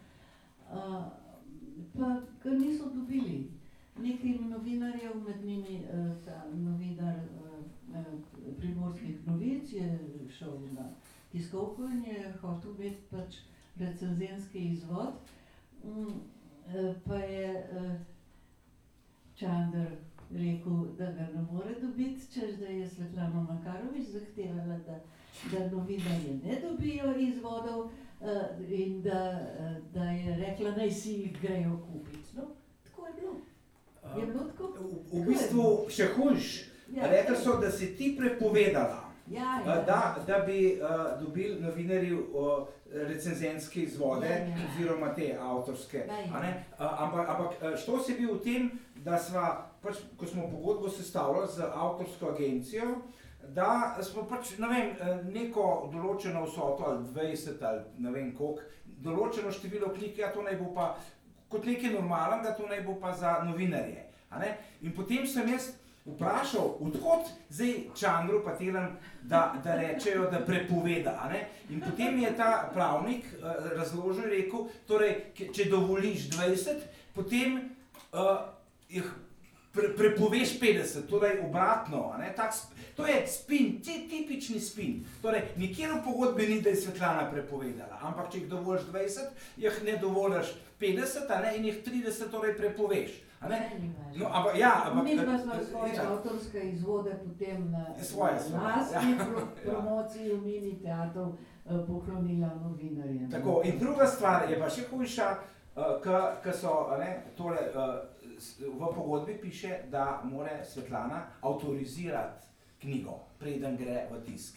Pa ga niso dobili. Nekaj novinarjev, med njimi uh, ta novinar uh, uh, primorskih novic, je šel na tiskovko in je hotel imeti pač recenzenski izvod. Mm, eh, pa je Čander rekel, da ga ne more dobiti, češ da je Svetlana Makarovič zahtevala, da, da novinarji ne dobijo izvodov in da, da je rekla, naj si jih grejo kupiti. No, tako je bilo. V, v bistvu še hujš. Rekli so, da si ti prepovedala, ja, ja. da, da bi uh, dobili novinarji uh, recenzentske izvode, Ja, ja. oziroma te avtorske. Ja, ja. A, Ampak, ampak što se bil v tem, da sva, pač, ko smo pogodbo sestavljali z avtorsko agencijo, da smo pač, ne vem, eh, neko določeno vsoto ali 20 ali ne vem koliko, določeno število knjig, ja to naj bo pa kot nekaj normalnega, to naj bo pa za novinarje. In potem sem jaz vprašal, odkot zdaj Čandru pa telam, da, da rečejo, da prepoveda. In potem je ta pravnik uh, razložil in rekel, torej, če dovoliš 20, potem uh, jih pre, prepoveš 50, torej obratno. a ne, tak To je spin, ti tipični spin. Torej, nikjer v pogodbi ni, da je Svetlana prepovedala, ampak če jih dovoliš 20, jih ne dovoliš 50, a ne, in jih 30 torej prepoveš. a ne. No, ampak, ja, ampak, Mi pa smo eh, svoje ja. avtorske izvode potem na Svoje, svoje, lastni ja. <laughs> pro, Ja. promociji v mini teatrov eh, poklonila novinarjem. Tako, in druga stvar je pa še hujša, uh, ker so a ne, tole, uh, v pogodbi piše, da mora Svetlana avtorizirati knjigo, preden gre v tisk.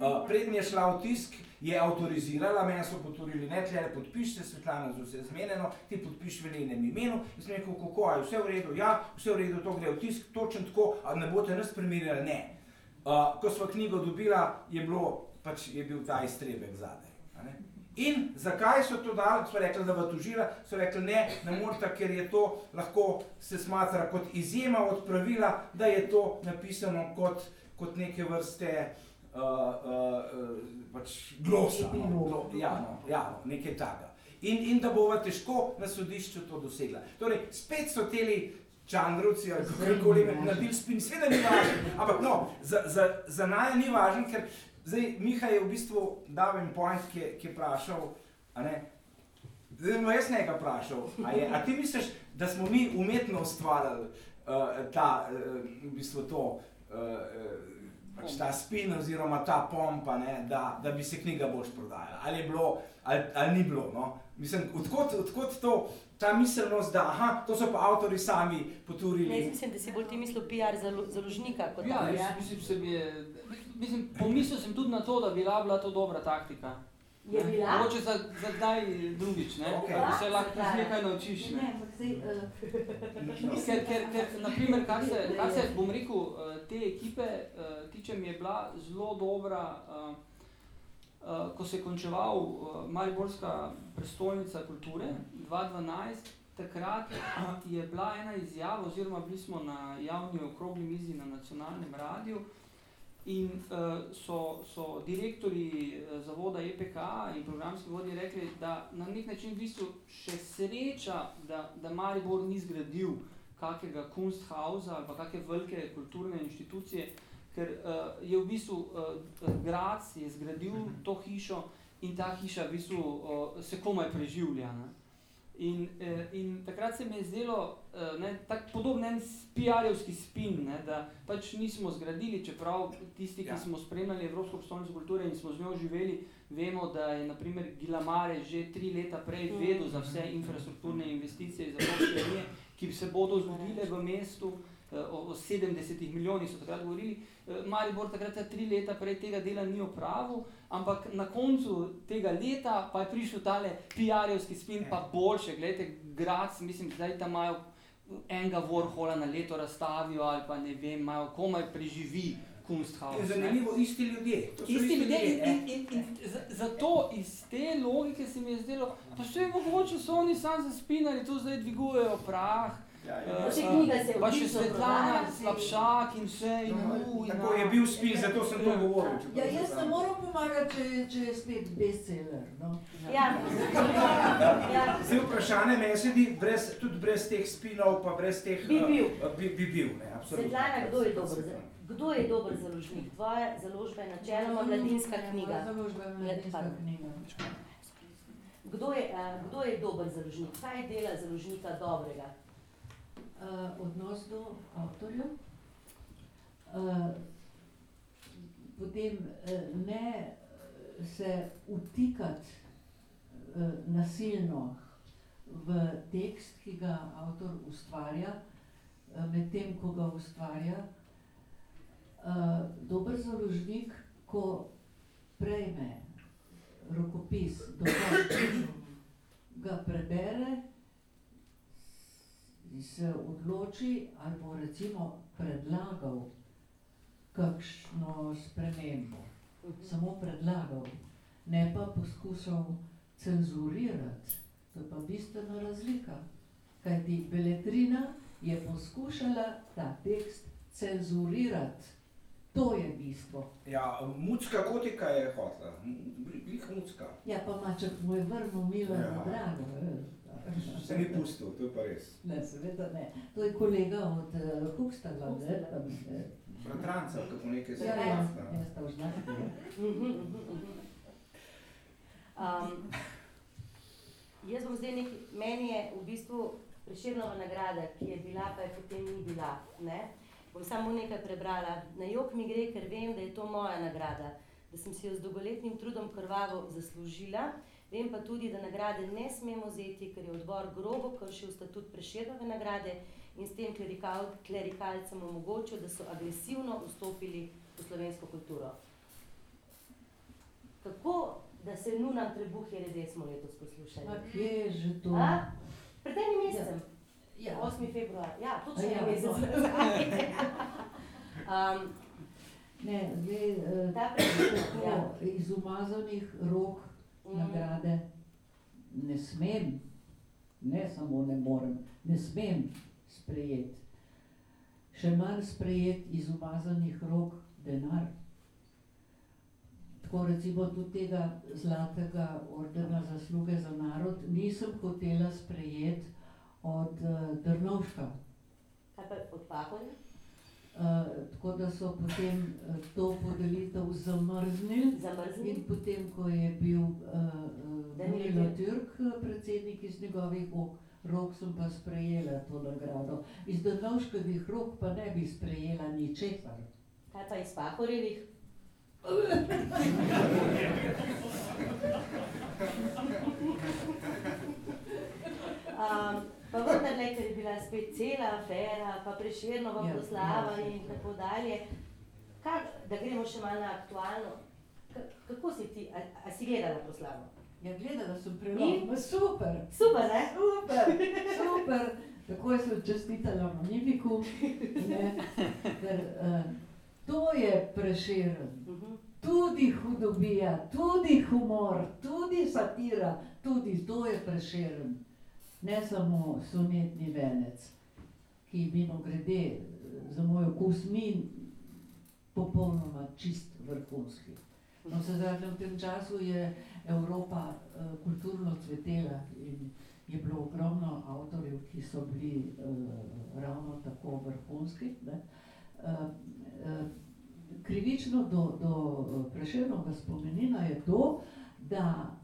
Uh, preden je šla v tisk, je avtorizirala, meni so potvorili, ne, tle podpiš se, Svetlana, z vse zmenjeno, ti podpiš v njenem imenu. Jaz sem rekel, kako, je vse v redu, ja, vse v redu, to gre v tisk, točno tako, a ne boste nas primerjali, ne. Uh, ko smo knjigo dobila, je, bilo, pač, je bil ta iztrebek zadaj. In zakaj so to dali? So rekli, da bo tožila, so rekli ne, ne morete, ker je to lahko se smatra kot izjema od pravila, da je to napisano kot, kot neke vrste uh, uh, pač glosa. No, ja, no, ja, no, nekaj takega. In, in da bo težko na sodišču to dosegla. Torej, spet so teli čandrovci ali kako koli naredili spin, seveda ni važno, ampak no, za, za, za naj ni važno, ker zdaj Miha je v bistvu dal en point, ki, je- ki je vprašal, a ne, zdaj bom jaz nekaj vprašal, a, je, a ti misliš, da smo mi umetno ustvarjali uh, ta, uh, v bistvu to, uh, pač ta spin oziroma ta pompa, ne, da, da bi se knjiga boš prodajala, ali je bilo, ali, ali ni bilo, no. Mislim, odkot, odkot to, ta miselnost, da aha, to so pa avtori sami Ne, jaz poturili. mislim, da si bolj ti mislil PR zalo- založnika kot Ja, tak. jaz mislim, se mi je, mislim, pomislil sem tudi na to, da bi bila to dobra taktika. Je bila? Mogoče za, za kdaj drugič, ne? Okej. da se lahko Ja, nekaj naučiš. Ne, Ne? ampak zdaj, eh, Ker, ker, ker naprimer, kar se, kar se, bom rekel, eh, te ekipe eh, tiče, mi je bila zelo dobra, eh, eh, ko se je končeval eh, Mariborska prestolnica kulture 2012, takrat je bila ena izjava, oziroma bili smo na javni okrogli mizi na nacionalnem radiju in uh, so, so direktori uh, zavoda EPK in programski vodje rekli, da na nek način v bistvu še sreča, da, da Maribor ni zgradil kakega Kunsthausa ali pa kakšne velike kulturne inštitucije, ker uh, je v bistvu uh, Graz je zgradil to hišo in ta hiša v bistvu uh, se komaj preživlja. Ne? In, eh, in takrat se mi je zdelo eh, ne, tak podoben en PR-jevski spin, ne, da pač nismo zgradili, čeprav tisti, ki Ja. smo spremljali Evropsko prestolnico kulture in smo z njo živeli, vemo, da je naprimer Gilamare že tri leta prej Mhm. vedel za vse infrastrukturne investicije iz Evropske unije, ki se bodo zgodile v mestu, eh, o, o 70 milijonih so takrat govorili. Eh, Maribor takrat ta tri leta prej tega dela ni opravil, ampak na koncu tega leta pa je prišel tale PR-jevski spin, pa boljše, gledajte, Graz, mislim, zdaj tam imajo enega Warhola na leto razstavijo ali pa ne vem, imajo komaj preživi Kunsthaus. Je ne. zanimivo, isti ljudje. So Isti ljudje in, eh. in, in, in za- zato iz te logike se mi je zdelo, pa še mogoče so oni sami zaspinali, tu zdaj dvigujejo prah. Ja, ja. eh, še knjiga se je Pa še Svetlana, slabšak in vse. In, No, u, in Tako na- je bil spin, zato sem to Ja. govoril. ja, jaz ne moram pomagati, če, če je spet bestseller. No. Ja. ja. Zdaj vprašanje meni se di, brez, tudi brez teh spinov, pa brez teh... Bi bil. eh, bi, bi bil, ne, absolutno. Svetlana, kdo je dober? za- Kdo je dober založnik? Tvoja založba je načeloma mladinska knjiga. Založba je mladinska knjiga. Kdo je, uh, kdo je dober založnik? Kaj dela založnika dobrega? Uh, odnos do avtorjev, uh, potem uh, ne se utikati uh, nasilno v tekst, ki ga avtor ustvarja, uh, medtem ko ga ustvarja. Uh, dober založnik, ko prejme rokopis dokončen, ga prebere, se odloči ali bo recimo predlagal kakšno spremembo. Samo predlagal, ne pa poskušal cenzurirati. To je pa bistvena razlika. Kajti Beletrina je poskušala ta tekst cenzurirati. To je bistvo. Ja, mucka kotika je hotla, glih mucka. Ja, pa maček mu je vrnil milo Ja. ja. drago. Se ni pustil, to je pa res. Ne, seveda ne. To je kolega od uh, Hukstala, ne? Bratranca, kako nekaj ja, ja, zrasta. ja, sta. Mhm, mhm, <laughs> mhm. Um, jaz bom zdaj nekaj, meni je v bistvu Preširnova nagrada, ki je bila, pa je potem ni bila. Ne? Bom samo nekaj prebrala. Na jok mi gre, ker vem, da je to moja nagrada, da sem si jo z dolgoletnim trudom krvavo zaslužila. Vem pa tudi, da nagrade ne smemo vzeti, ker je odbor grobo kršil statut Preširnove nagrade in s tem klerikal, klerikalcem omogočil, da so agresivno vstopili v slovensko kulturo. Kako da se nunam trebuh je redec smo letos poslušali? Ma kje je že to? A? Pred enim mesecem, Ja. 8. februar, ja, točno ja, en mesec <laughs> um, Ne, zdaj, eh, ta tako, ja. iz umazanih rok Mm. nagrade ne smem, ne samo ne morem, ne smem sprejeti. Še manj sprejeti iz umazanih rok denar. Tako recimo tudi tega zlatega ordena zasluge za narod nisem hotela sprejeti od uh, Drnovška. Kaj pa od Pahorja? Uh, tako da so potem uh, to podelitev zamrznili. In potem, ko je bil uh, uh, Danilo Danilo Türk. Eh, predsednik iz njegovih rok, rok, sem pa sprejela to nagrado. Iz Drnovškovih rok pa ne bi sprejela ničesar. Kaj pa iz Pahorjevih? <laughs> Um, pa vendarle, ker je bila spet cela afera, pa preširnova Ja, proslava ja, in tako dalje. Kak, da gremo še malo na aktualno. Kako si ti, a, a si gledala proslavo? Ja, gledala sem prelom, super, Super, ne? super, <laughs> super. Takoj sem čestitala Magnifiku, ne, ker uh, to je preširen. Mhm. Tudi hudobija, tudi humor, tudi satira, tudi to je preširen. Ne samo sonetni venec, ki mimo grede za moj okus ni popolnoma čist vrhunski. No, se zadnje v tem času je Evropa uh, kulturno cvetela in je bilo ogromno avtorjev, ki so bili uh, ravno tako vrhunski. Ne? Uh, uh, krivično do, do Prešernovega spomenina je to, da,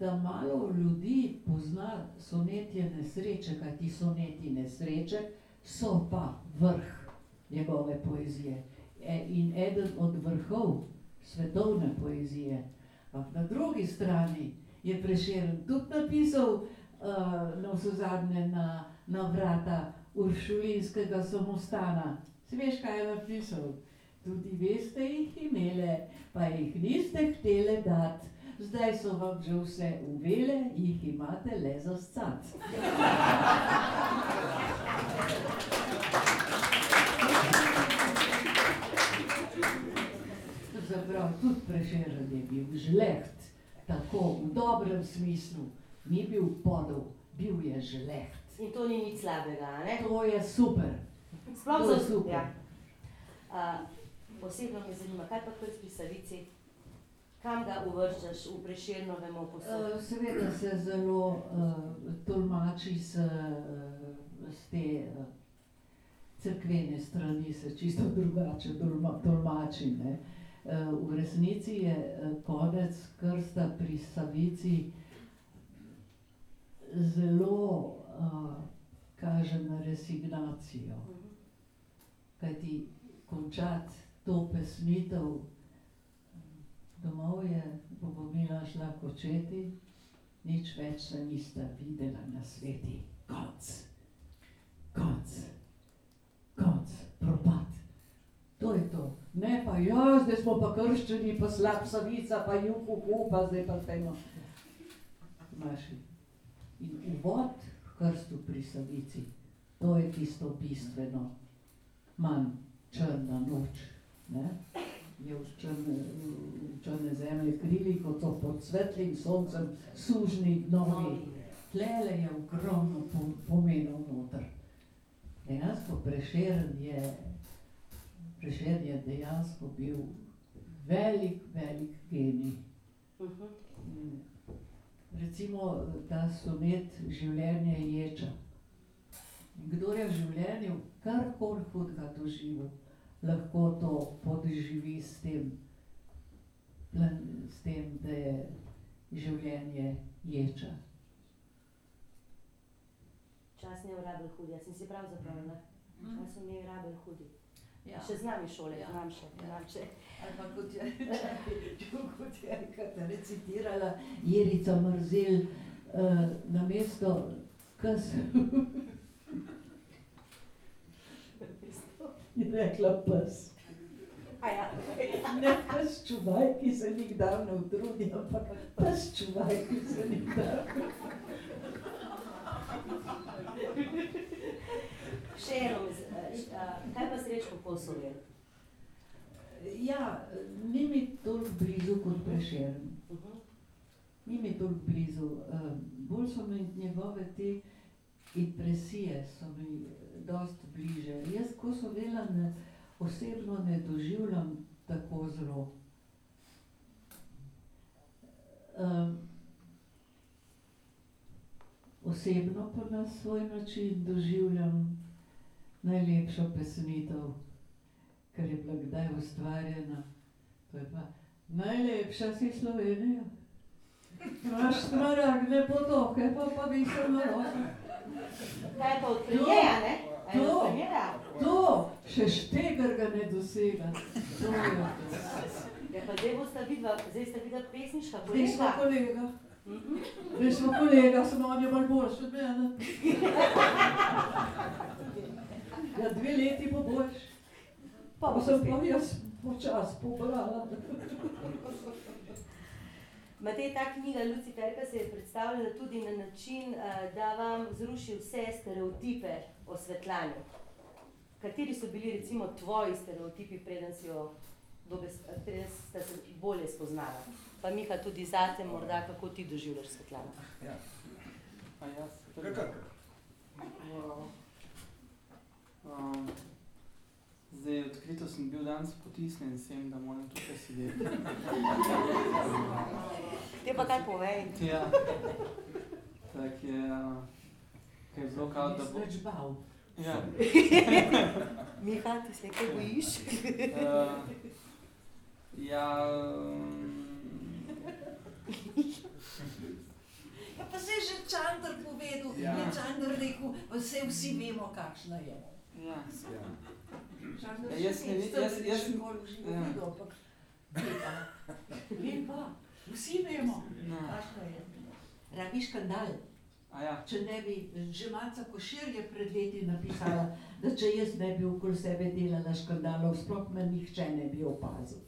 da malo ljudi pozna sonetje nesreče, kaj ti soneti nesreče so pa vrh njegove poezije e, in eden od vrhov svetovne poezije. Ampak na drugi strani je Prešeren tudi napisal uh, na vse zadnje na, na vrata Uršulinskega samostana. Si veš, kaj je napisal? Tudi veste jih imele, pa jih niste htele dati. Zdaj so vam že vse uvele, jih imate le za scat. Zaprav tudi prešeren je bil žleht, tako v dobrem smislu, ni bil podel, bil je žleht. In to ni nič slabega, ne? To je super. Sploh To je za super. Ja. Uh, osebno me zanima, kaj pa krst pri Savici? Kam ga uvrščaš v preširnovem oposu? Eh, Seveda se zelo uh, tolmači s, uh, s te uh, crkvene strani, se čisto drugače tolma, tolmači. Ne? Uh, v resnici je uh, konec krsta pri Savici zelo uh, kaže na resignacijo. Mhm. Kajti končati to pesmitev, domov je Bogomila šla kočeti, nič več se nista videla na sveti. Konc, konc, konc, propad. To je to. Ne pa jaz, da smo pa krščeni, pa slab savica, pa juhu, pa zdaj pa temo. Maši. In uvod k krstu pri savici, to je tisto bistveno, manj črna noč. Ne? Je črne, črne zemlje krili, kot so pod svetlim soncem, sužni novi. Tlele je ogromno po- pomenov noter. Dejansko Prešeren je, Prešeren je dejansko bil velik, velik genij. Mhm. Mm. Recimo ta sonet življenje ječa. Kdo je v življenju karkoli hudega doživel, lahko to podživi s tem, s tem, da je življenje ječa. Čas ne rabel hudi, jaz sem si prav zapomnila. Čas ne rabel hudi. Ja. Še znam iz šole, Ja. znam še, Ja. znam še. Ali pa kot je, <laughs> kot je enkrat recitirala Jerica Mrzel uh, na mesto, kas <laughs> je rekla pes. Ja. Ne pes čuvaj, ki se nikdar ne utrudi, ampak pes čuvaj, ki se nikdar Še eno, eh, eh, kaj pa srečko Kosovel? Ja, ni mi toliko blizu kot prešeren. Mhm. Ni mi toliko blizu. Um, bolj so mi njegove te impresije, so mi dosti bliže. Jaz, ko so vela, ne, osebno ne doživljam tako zelo. Um, osebno pa na svoj način doživljam najlepšo pesnitev, ker je bila kdaj ustvarjena. To je pa najlepša si Slovenija. Imaš smaragdne potoke, pa pa bi se naročil. Kaj pa od premijeja, ne? A je To. To, še štegar ga ne dosega. To je to. Ja, pa zdaj bosta vidva, zdaj sta vidva pesniška Zdaj smo kolega. kolega, Mhm. zdaj smo kolega, samo on je bolj boljši od mene. Ja, dve leti bo boljš. Pa Pa sem pa jaz počas pobrala. Matej, ta knjiga Luciferka se je predstavljala tudi na način, eh, da vam zruši vse stereotipe o Svetlani. Kateri so bili recimo tvoji stereotipi, preden si jo dobes- preden ste se bolje spoznala? Pa Miha, tudi zate morda, kako ti doživljaš Svetlano? A jaz? Kar. Wow. Um, zdaj, odkrito sem bil danes potisnjen sem, da moram tukaj sedeti. Te pa kaj povej? ja. Tak je, kaj je zelo kao, da bo... Nisem več bal. Ja. <laughs> Miha, ti se kaj bojiš? Uh, ja, um, Ja, pa se je že Čandr povedal, Ja. je Čandr rekel, vse vsi vemo, kakšna je. ja. Ja. Čandr Ja, jaz ne ni ve- star, jaz- jaz- nikoli v živo ja. videl, ampak ve pa. Vsi vemo, No. kakšna je. Rabi škandal. A ja, Če ne bi, že Maca Košir je pred leti napisala, da če jaz ne bi okoli sebe delala škandalov, sploh me nihče ne bi opazil.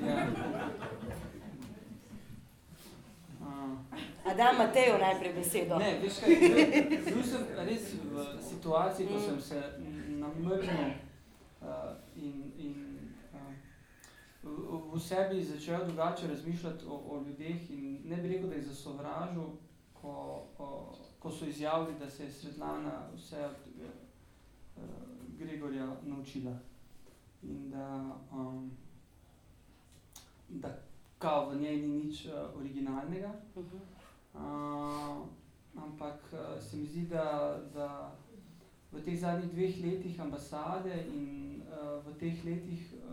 ja. A da Mateju najprej besedo. Ne, veš kaj, bil, sem res v situaciji, ko sem se namrznil in, in uh, v, v sebi začel drugače razmišljati o, o ljudeh in ne bi rekel, da jih zasovražil, ko, ko, ko so izjavili, da se je Svetlana vse od uh, Gregorja naučila in da, um, da kao v njej ni nič uh, originalnega. Mhm. Uh, ampak uh, se mi zdi, da, da v teh zadnjih dveh letih ambasade in uh, v teh letih, uh,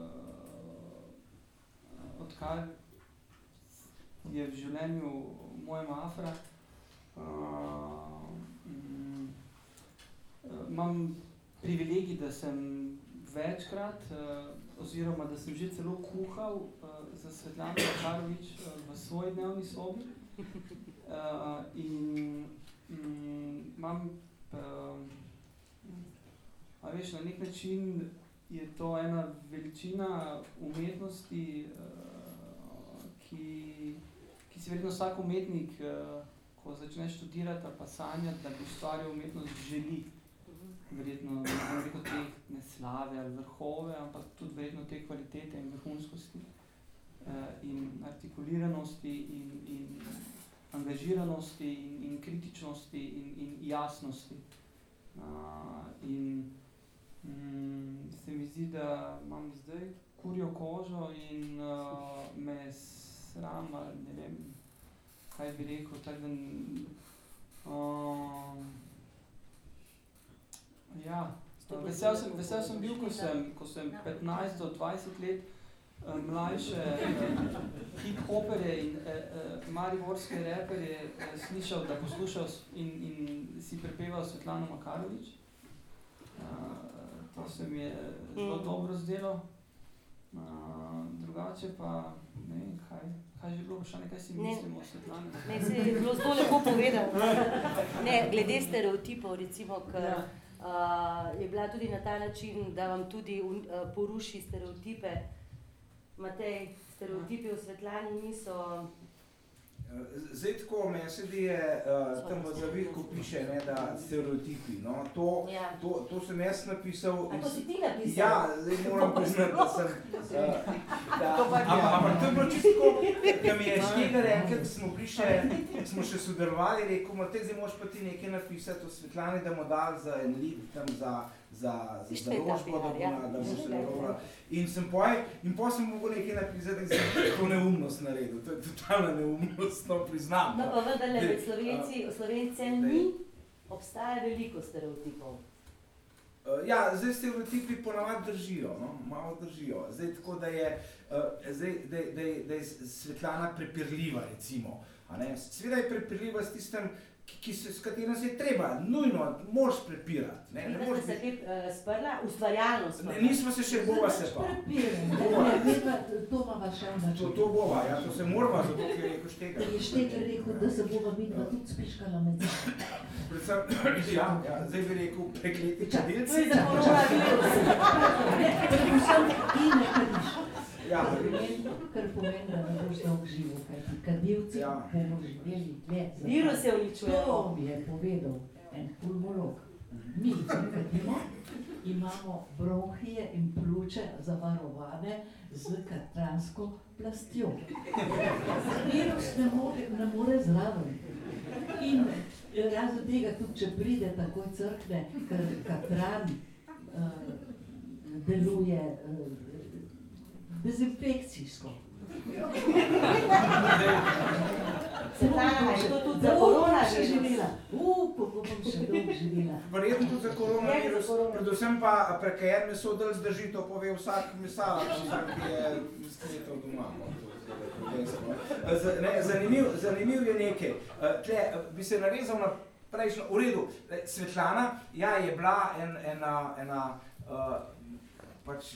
odkar je v življenju moja Afra, uh, mm, uh, imam privilegij, da sem večkrat, uh, oziroma da sem že celo kuhal uh, za Svetlano Karovič uh, v svoji dnevni sobi. Uh, in mm, imam, uh, a veš, na nek način je to ena veličina umetnosti, uh, ki, ki si verjetno vsak umetnik, uh, ko začne študirati pa sanjati, da bi ustvaril umetnost, želi. Verjetno ne rekel te ne slave ali vrhove, ampak tudi verjetno te kvalitete in vrhunskosti uh, in artikuliranosti in, in angažiranosti in, in kritičnosti in, in jasnosti. Uh, in, Mm, se mi zdi, da imam zdaj kurjo kožo in uh, me sram, ne vem, kaj bi rekel. Tak, da, uh, ja, vesel, sem, vesel sem bil, ko sem, ko sem 15 do 20 let uh, mlajše uh, hip-hopere in uh, mariborske reperje slišal, da poslušal in, in si prepeval Svetlano Makarovič. Uh, To se mi je zelo mm. dobro zdelo. Uh, drugače pa ne vem, kaj, kaj že bilo, še nekaj si mislimo o Svetlani. Ne, se je bilo zelo lepo povedano. <laughs> Ne, glede stereotipov, recimo, ker ja. uh, je bila tudi na ta način, da vam tudi uh, poruši stereotipe. Matej, stereotipi v Svetlani niso Zdaj, tako meni se da uh, tam v zavirku piše, ne, da stereotipi. No, to, ja. to, to sem jaz napisal. A to si ti napisal? Ja, zdaj moram priznati, da sem. <laughs> Uh, ampak to je bilo čisto, da mi je <laughs> Štegar enkrat, smo, smo še sodelovali, rekel, da zdaj moraš pa ti nekaj napisati o Svetlani, da bomo dali za en lit tam za za založbo, da, ja. da bo se dobro. In sem poj, in po sem mogel nekaj napisati, da sem to neumnost naredil. To je totalna neumnost, no priznam. No, pa vendar med Slovenci, v Slovenci ni, obstaja veliko stereotipov. Uh, ja, zdaj stereotipi ponavadi držijo, no? malo držijo. Zdaj tako, da je, uh, zdaj, da, da, da je Svetlana prepirljiva, recimo. Sveda je prepirljiva s tistem, ki se, s katerim se je treba, nujno, moraš prepirati. Ne, ne moreš se kaj uh, sprla, ustvarjalno sprla. Ne, nismo se še bova se pa. To ima še ena. To, to bova, ja, to se morava, zato ker je rekel štega. Je štega rekel, da se bova vidva tudi spiškala med. Predvsem, ja, ja, zdaj bi rekel, prekleti čadilci. To je za koronavirus. Predvsem in ne kadiš. Ja. Kar pomeni, da ne boš dolg živel, kajti kadilci ja. bomo živeli dlje. Virus je uničuje. To mi je povedal en pulmolog. Mi, ki kadimo, imamo bronhije in pljuče zavarovane z katransko plastjo. Virus ne more, ne more zraven. In razen tega, tudi če pride takoj crkne, ker katran uh, deluje uh, dezinfekcijsko. Se pravi, je to tudi za korona še živela? Upo, bom še dolgo živela. Verjetno tudi za koronavirus, predvsem pa prekajer meso del zdrži, to pove vsak misal, ki je skletal doma. Zanimiv, zanimiv je nekaj. Tle, bi se navezal na prejšnjo, v redu, Svetlana, ja, je bila en, ena, ena uh, pač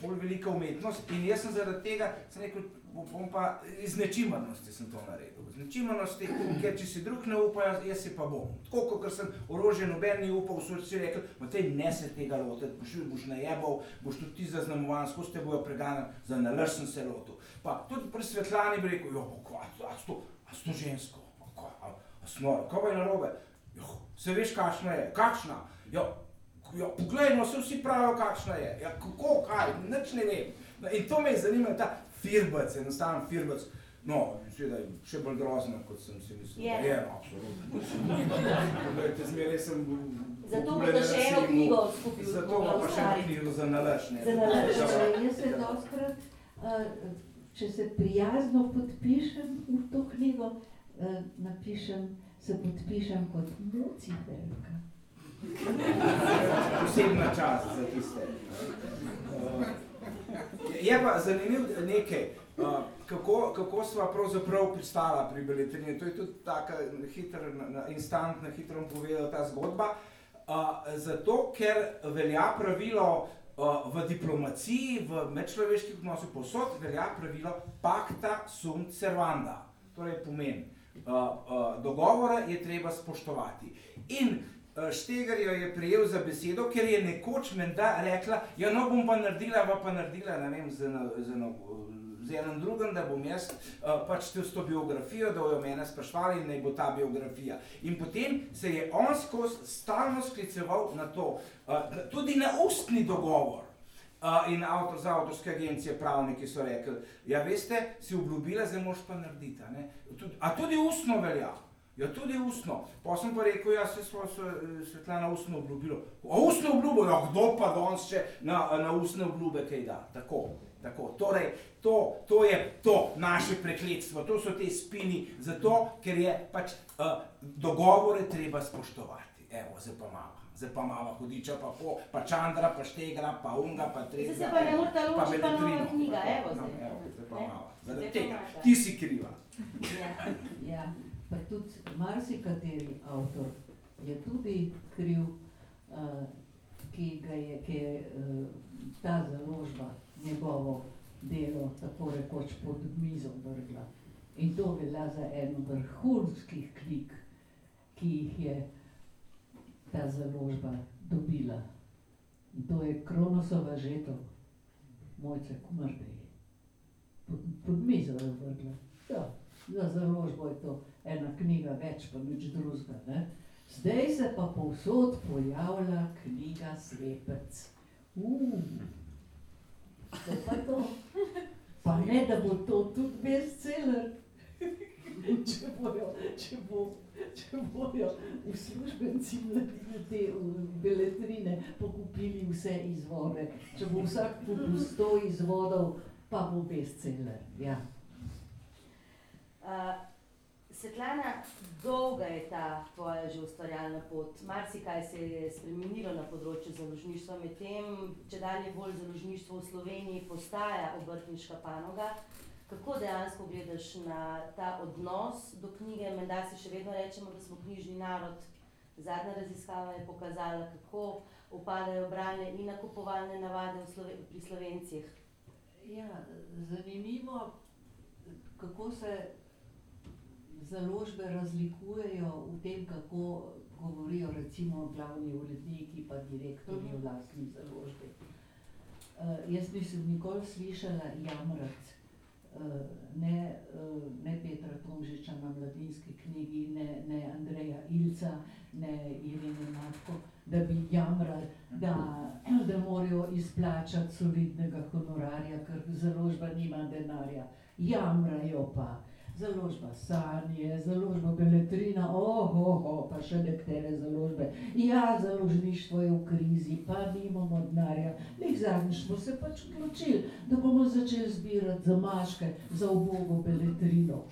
bolj velika umetnost. In jaz sem zaradi tega, sem rekel, bom pa iz nečimrnosti sem to naredil. Z nečimrnosti, ker če si drug ne upa, jaz si pa bom. Tako kot sem orožje noben ni upal, so si rekli, Matej, ne se tega lotiti, boš, boš najebal, boš tudi ti zaznamovan, skozi te bojo preganjali, za nalaž sem se lotil. Pa tudi pri Svetlani bi rekel, jo, kva, a sto, a sto žensko, kva, a, a snor, kva je narobe? Jo, se veš, kakšna je, kakšna? Jo, Ja, poglejmo, se vsi pravijo, kakšna je. Ja, kako, kaj, nič ne vem. No, in to me je zanimalo, ta firbec, enostaven firbec. No, seveda je še bolj grozno, kot sem si mislil. Je, je absolutno. Poglejte, zmeraj sem Zato bo še eno knjigo skupil. Zato bo pa še eno knjigo za nalaž. Za nalaž. Jaz se doskrat, če se prijazno podpišem v to knjigo, napišem, se podpišem kot Luciferka. Posebna čas za tiste. Uh, je pa zanimiv nekaj, uh, kako, kako sva pravzaprav pristala pri beletrini. To je tudi taka hitra, instantna, hitro povedala ta zgodba. Uh, zato, ker velja pravilo uh, v diplomaciji, v medčloveških odnosih, posod velja pravilo pacta sunt servanda. Torej pomen, uh, uh, dogovore je treba spoštovati. In uh, Štegarjo je prijel za besedo, ker je nekoč menda rekla, ja, no bom pa naredila, pa pa naredila, ne vem, z, eno, z, eno, z enim drugim, da bom jaz uh, pač s to biografijo, da jo mene sprašvali in naj bo ta biografija. In potem se je on skozi stalno skliceval na to, uh, tudi na ustni dogovor. Uh, in avtor, za avtorske agencije, pravniki so rekli, ja, veste, si obljubila, zdaj moš pa narediti. Tud, a tudi ustno velja. Ja, tudi ustno. Pa sem pa rekel, ja, se smo se Svetlana ustno obljubilo. A ustno obljubo, ja, kdo pa danes še na, na ustne obljube kaj da? Tako, tako. Torej, to, to je to naše prekletstvo, to so te spini, zato, ker je pač uh, dogovore treba spoštovati. Evo, zdaj pa malo zdaj pa malo hudiča, pa, po, pa čandra, pa štegra, pa unga, pa trega. Zdaj se pa ne morete ločiti, pa nova knjiga, evo no, zdaj. Evo, zdaj pa malo. Zaradi tega, ti si kriva. Ja, ja. Pa tudi marsikateri avtor je tudi kriv, uh, ki ga je, ki je uh, ta založba njegovo delo tako rekoč pod mizo vrgla. In to velja za eno vrhunskih knjig, ki jih je ta založba dobila. In to je Kronosova žeto, mojce Kumardej. Pod, pod mizo je vrgla. Ja, za založbo je to ena knjiga več, pa nič drugega. Zdaj se pa povsod pojavlja knjiga Slepec. Uh, to pa to. Pa ne, da bo to tudi bestseller. če bojo, če bo, če bojo uslužbenci mladine te beletrine pokupili vse izvode, če bo vsak kupil sto izvodov, pa bo bestseller. Ja. Uh, Svetlana, dolga je ta tvoja že ustvarjalna pot. Marsikaj se je spremenilo na področju založništva, medtem, če dalje bolj založništvo v Sloveniji postaja obrtniška panoga. Kako dejansko gledaš na ta odnos do knjige? Menda si še vedno rečemo, da smo knjižni narod. Zadnja raziskava je pokazala, kako upadajo branje in nakupovalne navade Sloven pri slovencih. Ja, zanimivo, kako se založbe razlikujejo v tem, kako govorijo recimo glavni uredniki pa direktorji uh -huh. vlastni založbi. Uh, jaz nisem nikoli slišala jamrati Eh, ne, eh, ne Petra Tomžiča na mladinski knjigi, ne, ne Andreja Ilca, ne Irene Matko, da bi jamrali, da, <clears throat> da morajo izplačati solidnega honorarja, ker založba nima denarja. Jamrajo pa založba Sanje, založba Beletrina, oho, oh, pa še nekatere založbe. Ja, založništvo je v krizi, pa nimamo denarja. Nek zadnjič smo se pač odločili, da bomo začeli zbirati za maške, za ubogo Beletrino.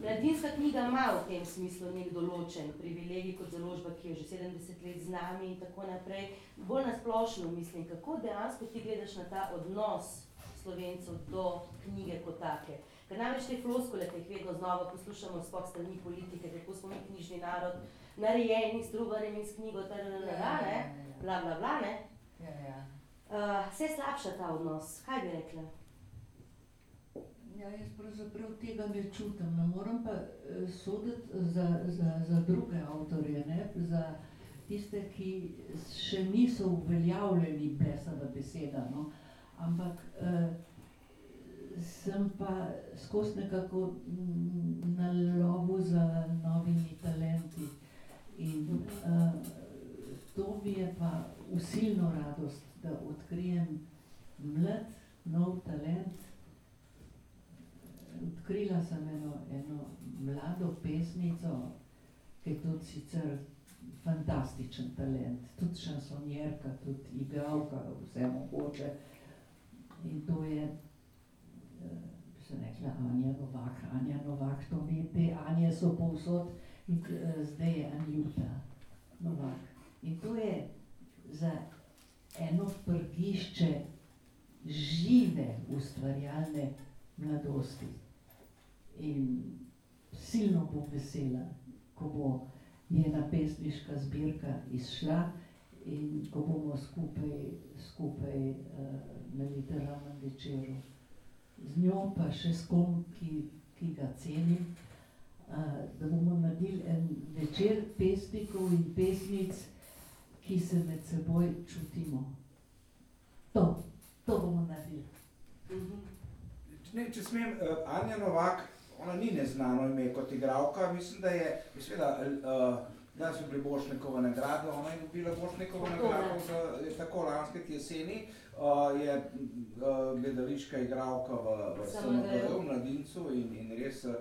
Mladinska knjiga ima v tem smislu nek določen privilegij kot založba, ki je že 70 let z nami in tako naprej. Bolj nasplošno mislim, kako dejansko ti gledaš na ta odnos slovencev do knjige kot take. Ker namreč te floskole, ki jih vedno znova poslušamo, sploh strani politike, kako smo mi knjižni narod, narejeni s trubarjem in s knjigo, ter ne, ne, ja, ne, ja, ja, bla, bla, bla, ne. Ja, ja. Uh, vse slabša ta odnos, kaj bi rekla? Ja, jaz pravzaprav tega ne čutim, ne moram pa uh, soditi za, za, za druge avtorje, ne? za tiste, ki še niso uveljavljeni blesava beseda. No? Ampak uh, sem pa skozi nekako mm, na lovu za novimi talenti. In uh, to mi je pa usilno radost, da odkrijem mlad, nov talent. Odkrila sem eno, eno mlado pesnico, ki je tudi sicer fantastičen talent, tudi šansonjerka, tudi igralka, vse mogoče. Uh, In to je, bi se rekla, Anja Novak, Anja Novak, to ve, te Anje so povsod in zdaj je Anjuta Novak. In to je za eno prgišče žive ustvarjalne mladosti. In silno bo vesela, ko bo njena pesniška zbirka izšla in ko bomo skupaj, skupaj uh, na literarnem večeru. Z njo pa še s kom, ki, ki ga cenim. da bomo naredili en večer pesnikov in pesnic, ki se med seboj čutimo. To, to bomo naredili. Ne, če smem, uh, Anja Novak, ona ni neznano ime kot igralka, mislim, da je, seveda, uh, da so bili Bošnikova nagrada, ona je dobila Bošnikova nagrado za tako lanske jeseni, uh, je uh, gledališka igralka v, v SMD, v Mladincu in, in res, uh,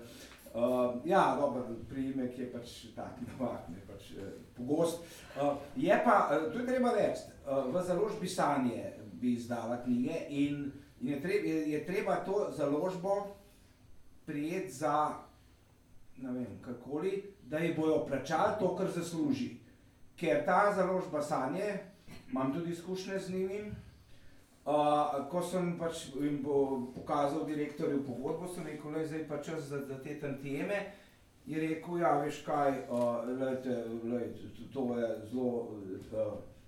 ja, dober priimek je pač tak, <laughs> Novak, ne pač uh, pogost. Uh, je pa, uh, to je treba reči, uh, v založbi Sanje bi izdala knjige in In je treba, je, je treba to založbo prijeti za, ne vem, kakoli, da ji bojo plačali to, kar zasluži. Ker ta založba Sanje, imam tudi izkušnje z njimi, uh, ko sem pač jim pokazal direktorju pogodbo, sem rekel, da je zdaj pa čas za, za te tantijeme. Je rekel, ja, veš kaj, uh, lejte, lejte, to je zelo. Uh,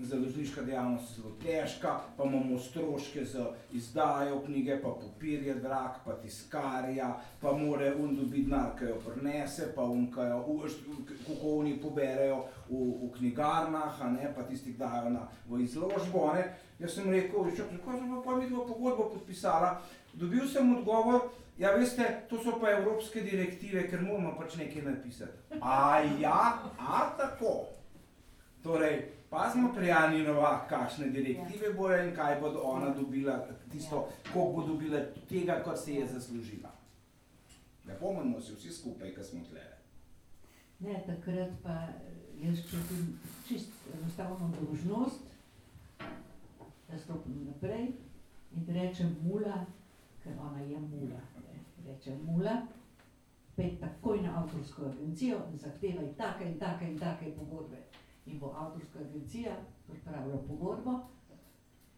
založniška dejavnost zelo težka, pa imamo stroške za izdajo knjige, pa papir je drag, pa tiskarja, pa more un dobiti denar, ki jo prinese, pa jo kako oni poberejo v, v knjigarnah, a ne, pa tisti, dajo na, v izložbo, ne. Jaz sem rekel, že kako sem pa mi dva pogodbo podpisala, dobil sem odgovor, ja veste, to so pa evropske direktive, ker moramo pač nekaj napisati. A ja, a tako. Torej, Pa smo prijavili nova, kakšne direktive ja. bojo in kaj bodo ona dobila, tisto, ja. koliko bo dobila tega, kar se je zaslužila. Ne pomnimo se vsi skupaj, ki smo tle. Ne, takrat pa jaz čutim čist enostavno dolžnost, da stopim naprej in rečem mula, ker ona je mula. Ne. Rečem mula, pet takoj na avtorsko agencijo in zahtevaj take in take in take pogodbe in bo avtorska agencija pripravila pogodbo,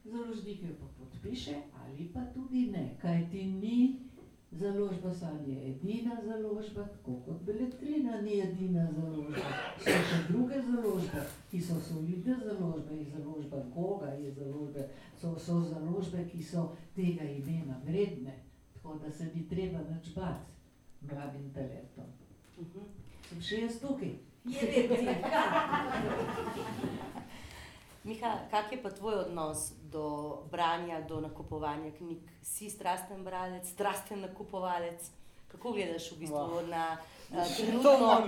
založnik jo pa podpiše ali pa tudi ne, kaj ti ni založba sanje edina založba, tako kot Beletrina ni edina založba. So še druge založbe, ki so solidne založbe, je založba Goga, je založbe, so, so založbe, ki so tega imena vredne, tako da se ni treba nič bati mladim talentom. Uh -huh. Sem še jaz tukaj. <laughs> Miha, kak je pa tvoj odnos do branja, do nakupovanja knjig? Si strasten bralec, strasten nakupovalec? Kako gledaš v bistvu wow. na uh, trenutno?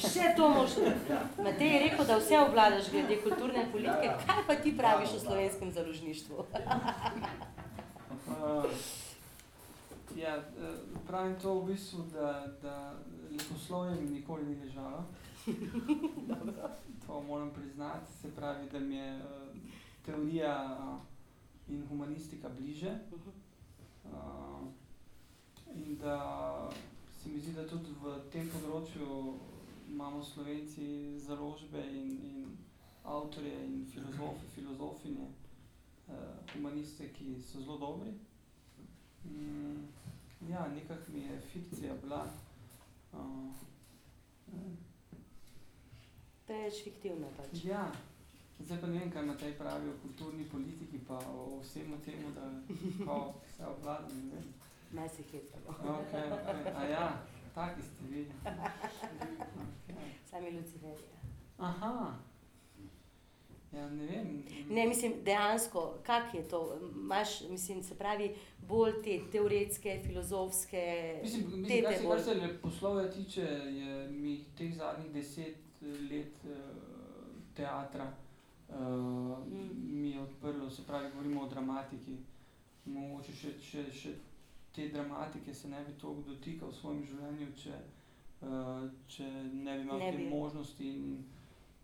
Še to možno. Matej je rekel, da vse obvladaš glede kulturne politike. Ja, ja. Kaj pa ti praviš o slovenskem založništvu? uh, <laughs> ja, pravim to v bistvu, da, da leposlovje mi nikoli ni ležalo. To moram priznati, se pravi, da mi je uh, teorija uh, in humanistika bliže. Uh, in da se mi zdi, da tudi v tem področju imamo slovenci založbe in, in avtorje in filozofe, filozofinje, uh, humaniste, ki so zelo dobri. Mm, ja, nekak mi je fikcija bila. Uh, Preveč fiktivno pač. Ja, zdaj pa ne vem, kaj ima taj pravi o kulturni politiki, pa o vsemu temu, da ko se obvlada, ne vem. Naj se hecamo. Ok, ok. A ja, taki ste vi. Okay. Sami Luciferija. Aha. Ja, ne vem. Ne, mislim, dejansko, kak je to? Imaš, mislim, se pravi, bolj te teoretske, filozofske... Mislim, mislim kar se, kar se leposlovja tiče, je mi teh zadnjih deset let uh, teatra uh, mi je odprlo, se pravi, govorimo o dramatiki. Mogoče še, še, še te dramatike se ne bi toliko dotikal v svojem življenju, če, uh, če ne bi imel ne te možnosti in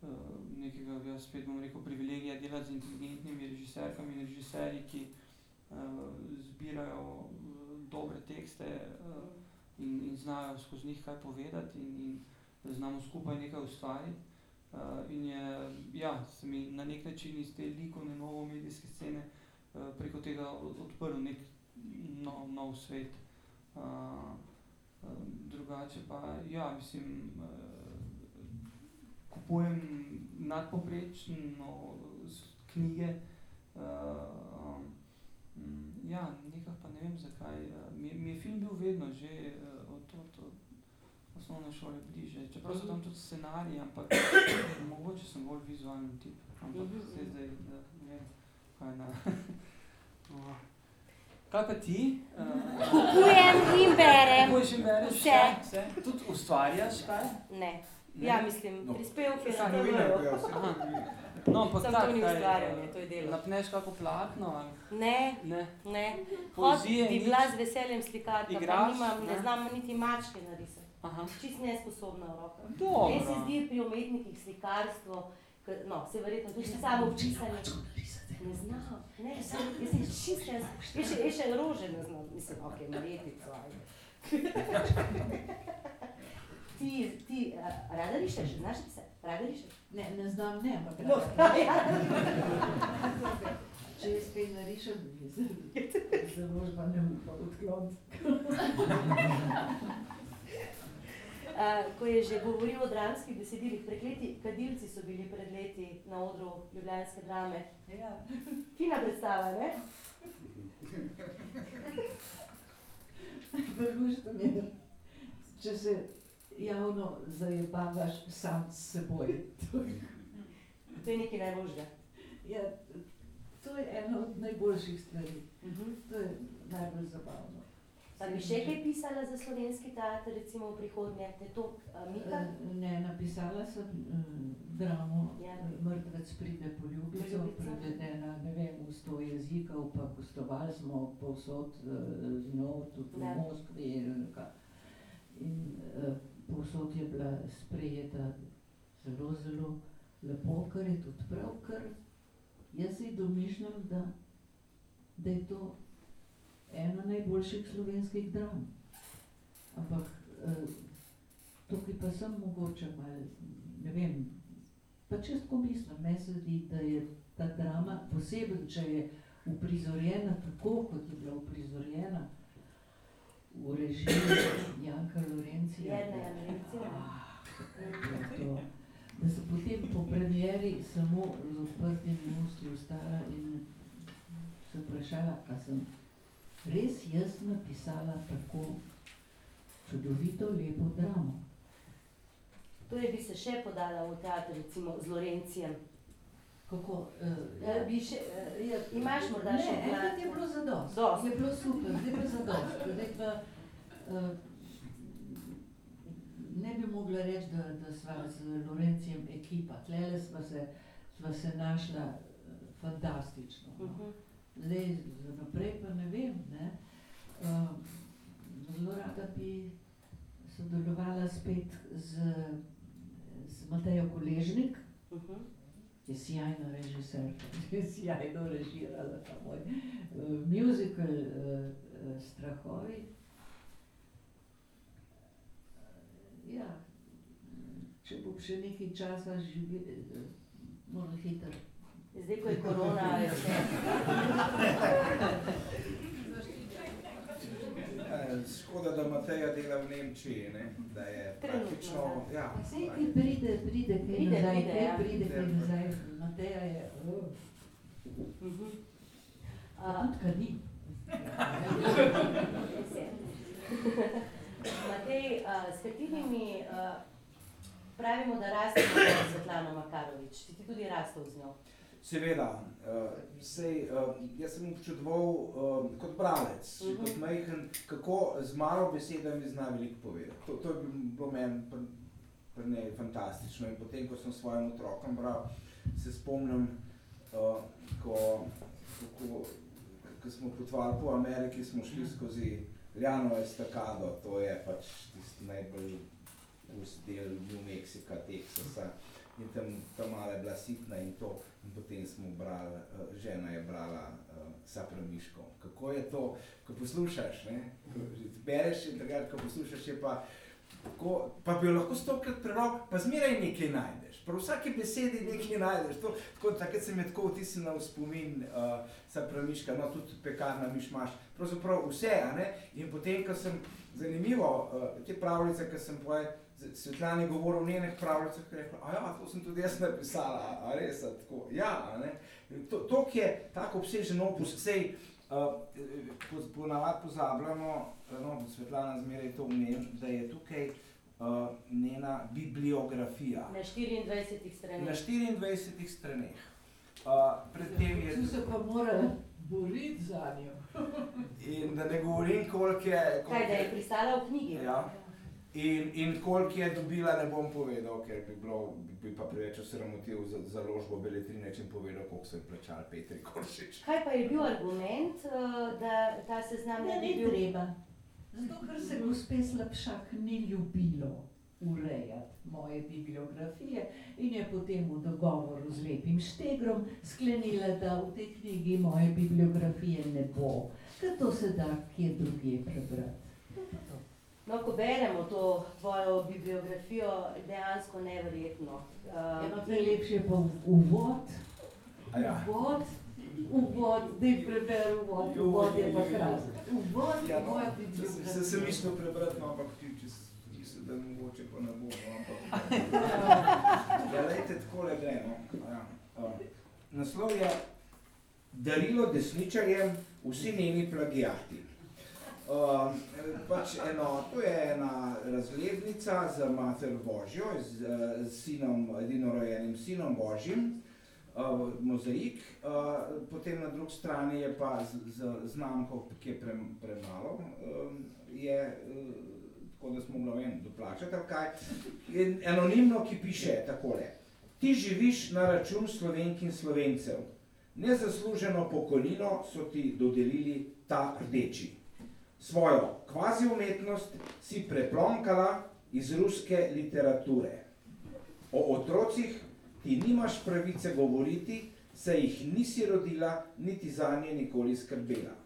uh, nekega, jaz spet bom rekel, privilegija delati z inteligentnimi režiserkami in režiserji, ki uh, zbirajo uh, dobre tekste uh, in, in znajo skozi njih kaj povedati in, in znamo skupaj nekaj ustvariti. Uh, in je, ja, se mi na nek način iz te likovne novo medijske scene uh, preko tega odprl nek no, nov svet. Uh, drugače pa, ja, mislim, uh, kupujem nadpoprečno knjige. Uh, um, ja, nekaj pa ne vem zakaj. Uh, mi, mi je film bil vedno že uh, osnovne šole bliže. Čeprav so tam tudi scenariji, ampak mogoče sem bolj vizualen tip. Ampak Mhm. zdaj, zdaj, da ne vem, kaj na... <laughs> Kaj pa ti? Uh, Kupujem in berem. Kupuješ in bereš Vse. vse? vse? Tudi ustvarjaš kaj? Ne. Ne? Ja, mislim, No. prispevke na novinarka, ja. No, ampak Samo tak, to ni ustvarjanje, eh, to je delo. Napneš kako plakno ali Ne, ne? ne. Hod Poezije bi nič? bila z veseljem slikarka, pa Igraš, nimam, ne ne? znam niti mačke narisati. Aha. Čist nesposobna. Dobro. Meni se zdi pri umetnikih slikarstvo, k, no, se verjetno tudi samo pisanje. Ne znam, ne, sem, jaz sem čist, jaz, jaz še, jaz še rože ne znam, mislim, ok, marjetico, ajde. ti, ti, uh, rada rišeš, znaš se, rada rišeš? Ne, ne znam, ne, ampak No, ja. če jaz kaj narišem, je zelo žba ne upam odkloniti. Uh, ko je že govoril o dramskih besedilih, prekleti kadilci so bili pred leti na odru Ljubljanske drame. Ja. Fina predstava, ne? Vrhušno mi je, če se javno zajebavaš sam s seboj. To je nekaj najboljšega. Ja, to je ena od najboljših stvari. Uh -huh. To je najbolj zabavno. Pa bi še kaj pisala za slovenski teater, recimo v prihodnje, te to Mika? Eh, Ne, napisala sem um, dramo Ja. ja. Mrtvec pride po ljubico, prevedena ne vem, v sto jezikov, pa gostovali smo povsod z njo, tudi v Ja. Moskvi. In, in uh, povsod je bila sprejeta zelo, zelo lepo, kar je tudi prav, ker jaz si domišljam, da, da je to ena najboljših slovenskih dram. Ampak uh, Tukaj pa sem mogoče malo, ne vem, pač jaz tako mislim, meni se zdi, da je ta drama, posebej če je uprizorjena tako, kot je bila uprizorjena v režiji Janka Lorencija. Jerneja Lorencija. da to- Da se potem po premieri samo z odprtimi usti ustala in se vprašala, a sem res jaz napisala tako čudovito lepo dramo. To je bi se še podala v teater, recimo z Lorencijem. Kako? Uh, Ja, bi še, uh, ja, imaš morda še Ne, enkrat je bilo zadost. Dosti. Je bilo super, zdaj pa zadost. Zdaj pa, uh, ne bi mogla reči, da, da sva z Lorencijem ekipa. Tlele sva se, sva se našla fantastično. Uh No. -huh. Zdaj, za naprej pa ne vem. Ne? Uh, zelo rada bi sodelovala spet z, z Matejo Koležnik, Uh -huh. je sjajna režiserka, <laughs> je sjajno režirala ta moj uh, musical uh, uh, Strahovi. Uh, ja, če bo še nekaj časa živel, uh, moram hitro. Zdaj, ko je korona, je vse. Eh, Škoda, da Mateja dela v Nemčiji, ne? da je Trenutno, praktično. Ja, Sej, ki pride, pride, kaj Pride, nazaj, pride, kaj ja. pride, kaj Pride. nazaj. Mateja je, uh, Uh -huh. tudi kadi. Matej, uh, s katerimi uh, pravimo, da rastemo z Svetlano Makarovič? Si ti tudi rastel z njo? Seveda, uh, sej, uh, jaz sem občudoval uh, kot bralec, uh Mhm. -huh. kot majhen, kako z malo besedami zna veliko povedati. To, to je bilo meni pri, pri njej fantastično. In potem, ko sem svojim otrokom bral, se spomnim, uh, ko, kako, ko smo potovali po Ameriki, smo šli skozi Ljano estakado, to je pač tisti najbolj del New Mexica, Teksasa. In tam, tam mala je bila sitna in to. In potem smo brali, uh, žena je brala uh, Sapramiško. Kako je to, ko poslušaš, ne? ko bereš in takrat, ko poslušaš, je pa tako, pa bi jo lahko stokrat prebral, pa zmeraj nekaj najdeš. Prav vsake besedi nekaj najdeš. To, tako, takrat se mi je tako vtisnila v spomin uh, Sapramiška, no tudi pekarna mišmaš, pravzaprav vse, a ne? In potem, ko sem, zanimivo, uh, te pravljice, ko sem poje, Svetlani govoril o njenih pravljicah, je rekla, a ja, to sem tudi jaz napisala, a, a res, a tako, ja, a ne. To, to je tako obsežen opus, sej, uh, po, ponavadi pozabljamo, no, Svetlana zmeraj to umem, da je tukaj uh, njena bibliografija. Na 24 straneh. Na 24 straneh. Uh, predtem je Tu se pa mora boriti za njo. In da ne govorim, koliko je. Kaj, da je pristala v knjigi? Ja. In, in koliko je dobila, ne bom povedal, ker bi, bilo, bi pa preveč osramotil za založbo Beletrine, če bi povedal, koliko so jim plačali Petri Koršič. Kaj pa je bil argument, eh, da ta seznam ne Ne, bi ni bil? treba. Zato, ker se gospe Slabšak ni ljubilo urejati moje bibliografije in je potem v dogovoru z lepim štegrom sklenila, da v tej knjigi moje bibliografije ne bo, ker to se da kje drugje prebrati. No, ko beremo to tvojo bibliografijo, dejansko neverjetno. Uh, Eno najlepše je pa uvod. A ja. Uvod, uvod, da jih prebere uvod, uvod je pa krasen. Uvod je Ja, no, moja se, bibliografija. se, se mislil prebrati, no, ampak ti, če mislim, da mogoče pa ne bo. No, ampak, <laughs> ja, lejte, takole gre. No. Ja, naslov je Darilo desničarjem, vsi njeni plagijati. Uh, pač eno, to je ena razglednica za mater Božjo, z, z sinom, edinorojenim sinom Božjim, uh, mozaik, uh, potem na drugi strani je pa z, z znamko, ki je pre, premalo, um, je uh, tako, da smo mogli vem, doplačati, ali kaj, in anonimno, ki piše takole. Ti živiš na račun slovenk in slovencev. Nezasluženo pokojnino so ti dodelili ta rdeči. Svojo kvazi umetnost si preplonkala iz ruske literature. O otrocih ti nimaš pravice govoriti, saj jih nisi rodila, niti za nje nikoli skrbela.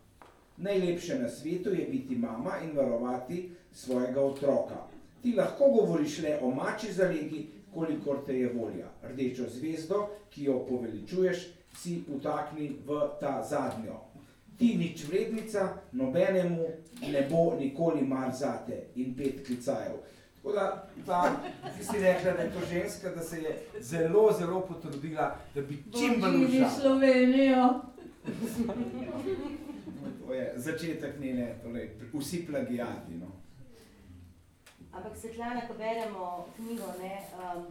Najlepše na svetu je biti mama in varovati svojega otroka. Ti lahko govoriš le o mači zalegi, kolikor te je volja. Rdečo zvezdo, ki jo poveličuješ, si utakni v ta zadnjo. Ti nič vrednica, nobenemu ne bo nikoli mar zate in pet klicajev. Tako da, ta, ti si rekla, da je to ženska, da se je zelo, zelo potrudila, da bi čim bolj Živi užila. Slovenijo. To je začetek njene, torej vsi plagijati. No. Ampak Svetlana, ko beremo knjigo, ne, um,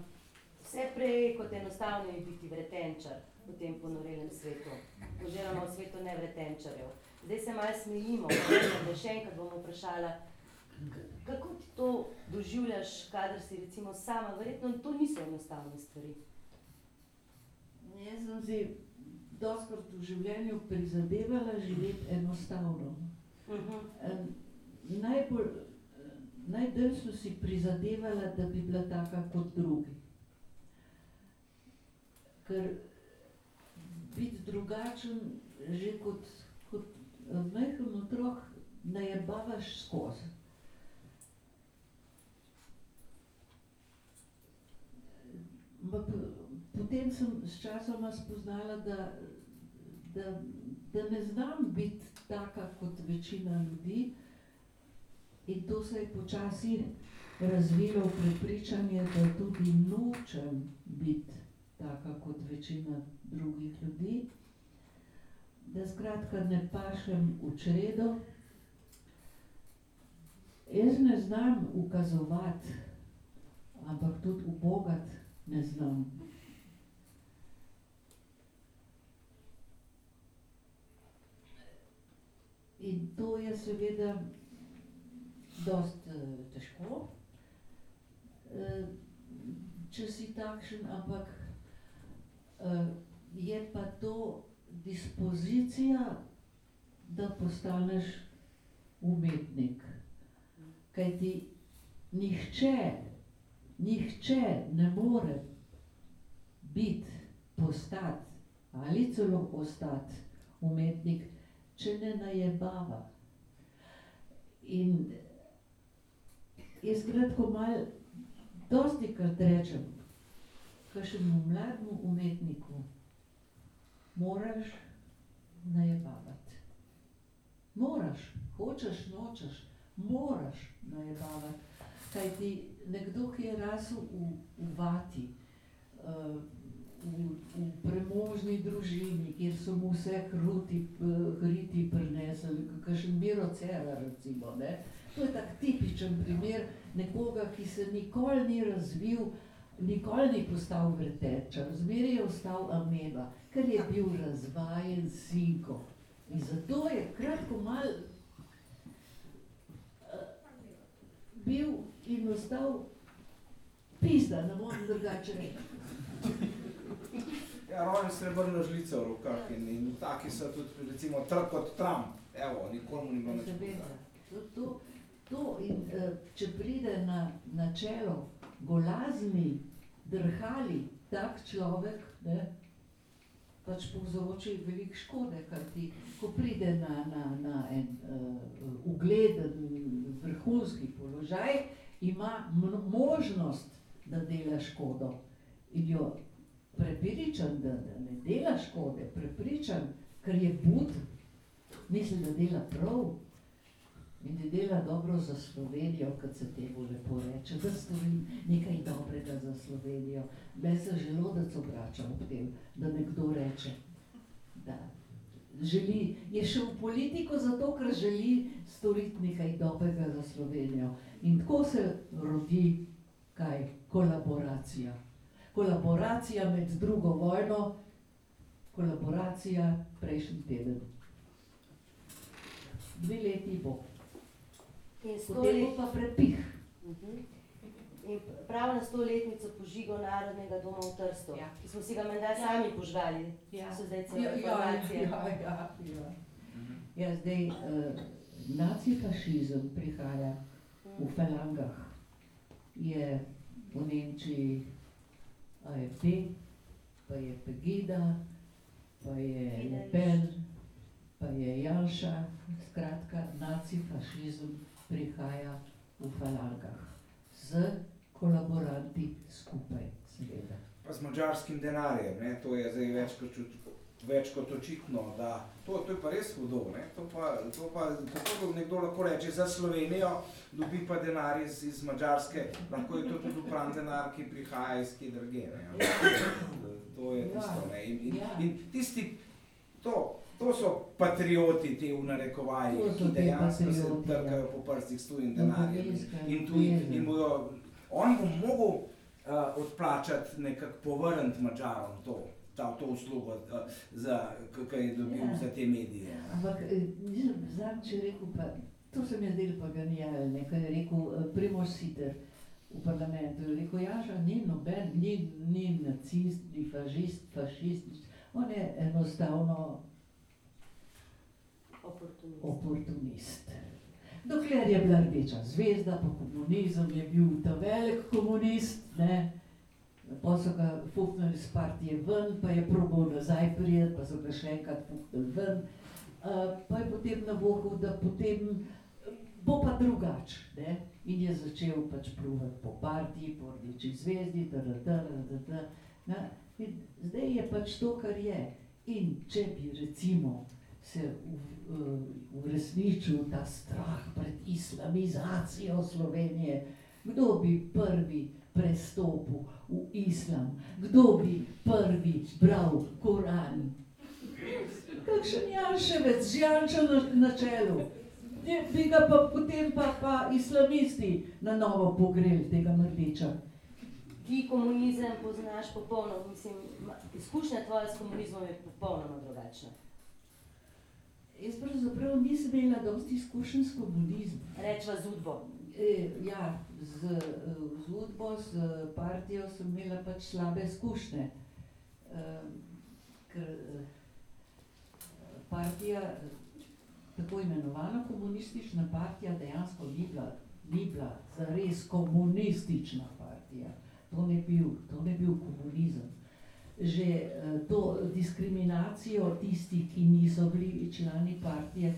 vse prej kot enostavno je biti vretenčar v tem ponorelem svetu, oziroma v svetu nevretenčarjev. Zdaj se malo smejimo, da še enkrat bom vprašala, k- kako ti to doživljaš, kadar si recimo sama, verjetno to niso enostavne stvari. Jaz sem si doskrat v življenju prizadevala živeti enostavno. Uh -huh. Em, Najbolj, najdalj sem si prizadevala, da bi bila taka kot drugi. Ker biti drugačen, že kot, kot majhen otrok, najebavaš skozi. Ma p- Potem sem s časoma spoznala, da, da, da ne znam biti taka kot večina ljudi, in to se je počasi razvilo v prepričanje, da tudi nočem biti taka kot večina drugih ljudi, da skratka ne pašem v čredo. Jaz ne znam ukazovati, ampak tudi ubogati ne znam. In to je seveda dost uh, težko, uh, če si takšen, ampak uh, je pa to dispozicija, da postaneš umetnik. Kajti nihče, nihče ne more biti, postati ali celo ostati umetnik, če ne najebava. In jaz kratko mal, dosti krat rečem, kakšnemu mlademu umetniku moraš najebavati. Moraš, hočeš, nočeš, moraš najebavati. Kaj ti nekdo, ki je rasel v, v vati, uh, v, v premožni družini, kjer so mu vse hruti, p- hriti prinesli, kakšen Miro Cerar recimo, ne? To je tak tipičen primer, nekoga, ki se nikoli ni razvil, nikoli ni postal vrteča, zmeraj je ostal ameba, ker je bil razvajen sinko. In zato je kratko mal uh, bil in ostal pizda, ne morem drugače reči. Ja, rojen srebrno žlico v rokah in, in taki so tudi, recimo, trk kot Trump. Evo, nikomu ni bilo nič. To, to, to in uh, če pride na, na čelo golazni, drhali tak človek, ne, pač povzroči veliko škode, kajti ko pride na, na, na en uh, ugleden vrhunski položaj, ima možnost, da dela škodo. In jo prepričan, da, da ne dela škode, prepričan, ker je bud, misli, da dela prav in da dela dobro za Slovenijo, kot se temu lepo reče, da storim nekaj dobrega za Slovenijo. Me se želodec obrača ob tem, da nekdo reče, da želi, je šel v politiko zato, ker želi storiti nekaj dobrega za Slovenijo. In tako se rodi kaj? Kolaboracija. Kolaboracija med drugo vojno, kolaboracija prejšnji teden. Dve leti bo, In sto let, pa prepih. Mhm. in prav na stoletnico požigov Narodnega doma v Trstu, Ja. ki smo si ga menda sami požgali. Ja. So zdaj celo Ja, ja, informacije. ja, ja, ja. ja, zdaj uh, nacifašizem prihaja v falangah. Je v Nemčiji AFD, pa je Pegida, pa je Le Pen, pa je Janša. Skratka, nacifašizem prihaja v falangah z kolaboranti skupaj, seveda. Pa z mačarskim denarjem, ne? to je zdaj več kot, več kot očitno, da to, to je pa res hudo, ne? to pa, to pa tako nekdo lahko reče za Slovenijo, dobi pa denar iz, iz Mačarske, lahko je to tudi upran denar, ki prihaja iz kje drugje. ne. To je tisto. Ne? In, in, Ja. in tisti, to, to so patrioti, te v narekovajih, ki ti dejansko se patrioti, ja. po prstih s tujim denarjem. Ljubezenska In, tuj, in bojo, on bo mogel uh, odplačati, nekako povrniti Mačarom to, ta, to uslugo, za, ki je dobil Ja. za te medije. Ampak eh, nisem zadnjič rekel, pa, to se mi je zdelo pa genialno, kaj je rekel eh, Primož Siter v parlamentu. Je rekel, Jaža ni noben, ni, ni nacist, ni fašist, fašist, on je enostavno Oportunist. oportunist. Dokler je bila rdeča zvezda, pa komunizem je bil ta velik komunist, ne. Pa so ga fuknili iz partije ven, pa je probal nazaj prijeti, pa so ga še enkrat fuknili ven. Uh, pa je potem navohal, da potem bo pa drugače. ne. In je začel pač pluvati po partiji, po rdeči zvezdi, da, da, da, da, da, da. Zdaj je pač to, kar je. In če bi recimo se v- uresničil ta strah pred islamizacijo Slovenije, kdo bi prvi prestopil v islam, kdo bi prvi bral Koran. Kakšen Janševec z Jančo na, čelu. Bi ga pa potem pa, pa islamisti na novo pogreli, tega mrdeča. Ti komunizem poznaš popolnoma, mislim, izkušnja tvoja s komunizmom je popolnoma drugačna. Jaz pravzaprav nisem imela dosti izkušenj s komunizmom. Rečva z udbo. E, ja, z, eh, z Udbo, z partijo sem imela pač slabe izkušnje. E, ker eh, partija, tako imenovana komunistična partija, dejansko ni bila, ni bila zares komunistična partija. To ne bil, to ne bil komunizem. Že eh, to diskriminacijo tistih, ki niso bili člani partije,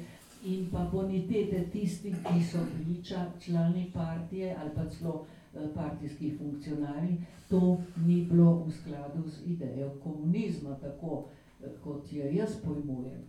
in pa bonitete tistih, ki so bili ča- člani partije ali pa celo eh, partijski funkcionarji, to ni bilo v skladu z idejo komunizma, tako eh, kot jo jaz pojmujem.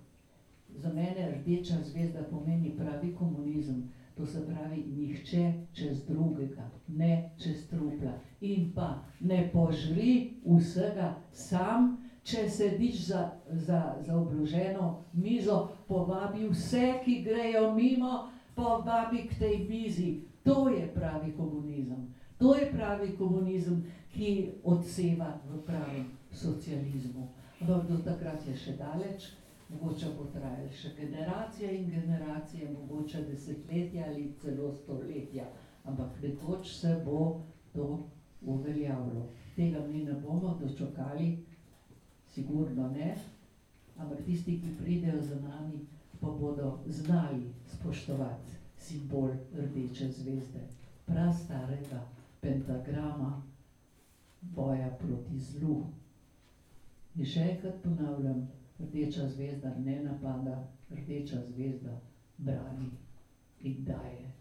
Za mene rdeča zvezda pomeni pravi komunizem, to se pravi nihče čez drugega, ne čez trupla. In pa ne požri vsega sam, če sediš za, za, za obloženo mizo, povabi vse, ki grejo mimo, povabi k tej mizi. To je pravi komunizem. To je pravi komunizem, ki odseva v pravem socializmu. Ampak do takrat je še daleč, mogoče bo trajalo še generacije in generacije, mogoče desetletja ali celo stoletja. Ampak nekoč se bo to uveljavilo. Tega mi ne bomo dočakali, sigurno ne, ampak tisti, ki pridejo za nami, pa bodo znali spoštovati simbol rdeče zvezde, prastarega pentagrama boja proti zlu. In še enkrat ponavljam, rdeča zvezda ne napada, rdeča zvezda brani in daje.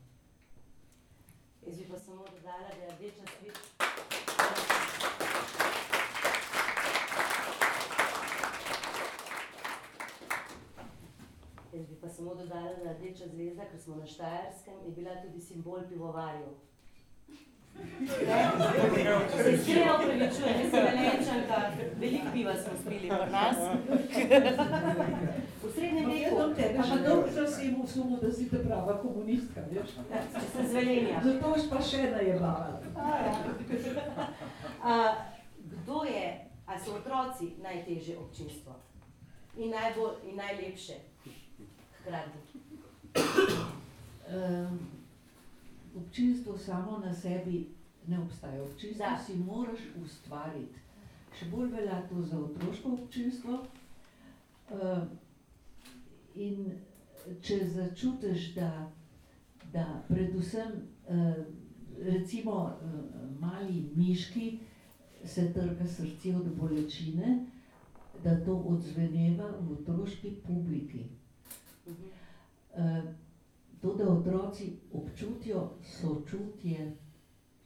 Jaz bi pa samo dodala, da je rdeča zvezda. Jaz bi pa samo dodala, da je rdeča zvezda, ker smo na Štajerskem, je bila tudi simbol pivovarjev. Se iskreno opravičujem, jaz sem Velenčanka, veliko piva smo spili pri nas. V srednjem veku. Tebe še dobro si imel sumo, da si te prava komunistka, veš? Če sem z Velenja. Zato boš pa še najevala. A, kdo je, a so otroci najtežje občinstvo? In najbolj, in najlepše hkrati. Um, občinstvo samo na sebi ne obstaja. Občinstvo Da. si moraš ustvariti. Še bolj velja to za otroško občinstvo. Uh, in če začutiš, da, da predvsem uh, recimo uh, mali miški se trga srce od bolečine, da to odzveneva v otroški publiki. Uh, to, da otroci občutijo sočutje,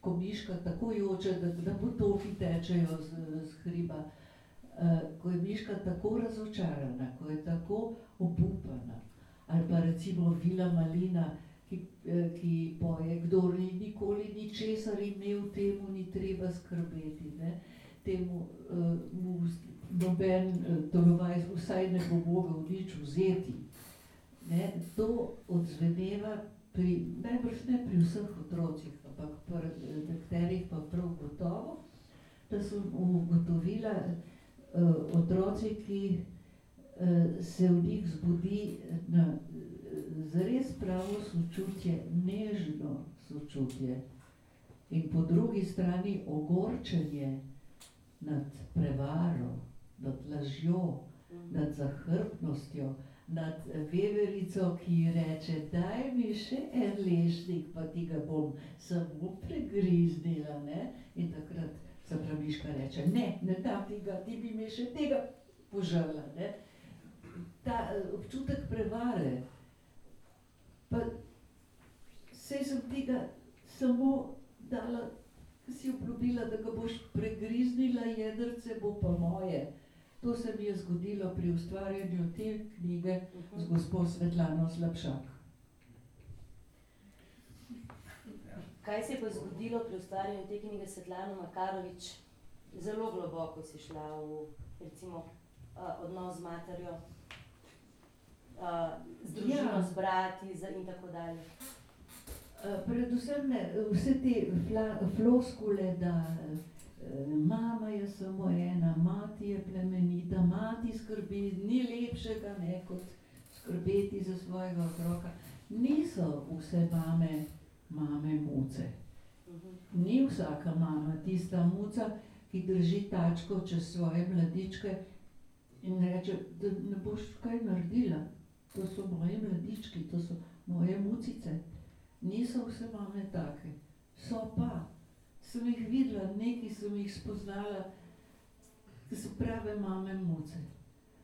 ko miška tako joče, da, da potoki tečejo z, z hriba, uh, ko je miška tako razočarana, ko je tako obupana. Ali pa recimo Vila Malina, ki, eh, ki poje, kdo ni nikoli ničesar imel, temu ni treba skrbeti. Ne? Temu uh, mu noben uh, tolovaj vsaj ne bo mogel nič vzeti. Ne, to odzveneva pri, najbrž ne pri vseh otrocih, ampak pri nekaterih pa prav gotovo, da sem ugotovila uh, otroci, ki uh, se v njih zbudi na uh, zares pravo sočutje, nežno sočutje. In po drugi strani ogorčenje nad prevaro, nad lažjo, nad zahrbnostjo, nad veverico, ki reče, daj mi še en lešnik, pa ti ga bom samo pregriznila. Ne? In takrat zapraviška reče, ne, ne dam ti ga, ti bi mi še tega požrla. Ne? Ta eh, občutek prevare, pa sej sem ti ga samo dala, si obljubila, da ga boš pregriznila, jedrce bo pa moje. To se mi je zgodilo pri ustvarjanju te knjige z gospod Svetlano Slabšak. Kaj se je pa zgodilo pri ustvarjanju te knjige Svetlana Makarovič? Zelo globoko si šla v recimo, odnos z materjo, z družino, Ja. z brati in tako dalje. Predvsem ne, vse te fla, floskule, da mama je samo ena, mati je plemenita, mati skrbi, ni lepšega ne, kot skrbeti za svojega otroka. Niso vse mame, mame muce. Mhm. Ni vsaka mama tista muca, ki drži tačko čez svoje mladičke in reče, da ne boš kaj naredila. To so moje mladički, to so moje mucice. Niso vse mame take, so pa. Sem jih videla, neki sem jih spoznala, ki so prave mame muce.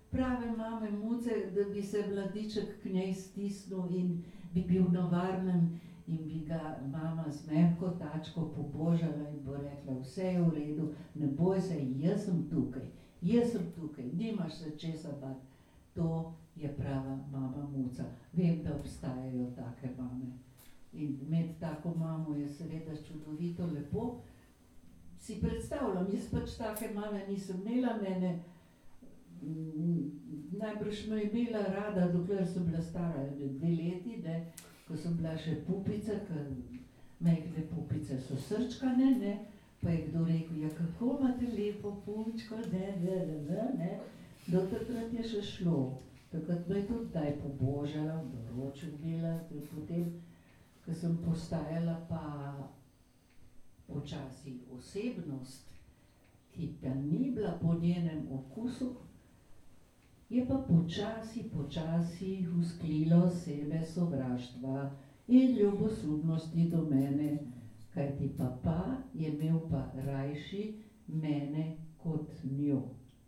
Prave mame muce, da bi se mladiček k njej stisnil in bi bil na varnem in bi ga mama z mehko tačko pobožala in bo rekla, vse je v redu, ne boj se, jaz sem tukaj, jaz sem tukaj, nimaš se česa bati. To je prava mama muca. Vem, da obstajajo take mame. In imeti tako mamo je seveda čudovito, lepo. Si predstavljam, jaz pač take mame nisem imela, mene mm, najbrž me je imela rada, dokler sem bila stara dve leti, ne, ko sem bila še pupica, ker Mehne pupice so srčkane, ne? pa je kdo rekel, ja kako imate lepo punčko, ne, ne, ne, ne, ne. Do takrat je še šlo. Takrat me je tudi daj pobožala, v doročju bila, potem, ko sem postajala pa počasi osebnost, ki pa ni bila po njenem okusu, je pa počasi, počasi usklilo sebe sovraštva in ljubosumnosti do mene, kajti papa je imel pa rajši mene kot njo.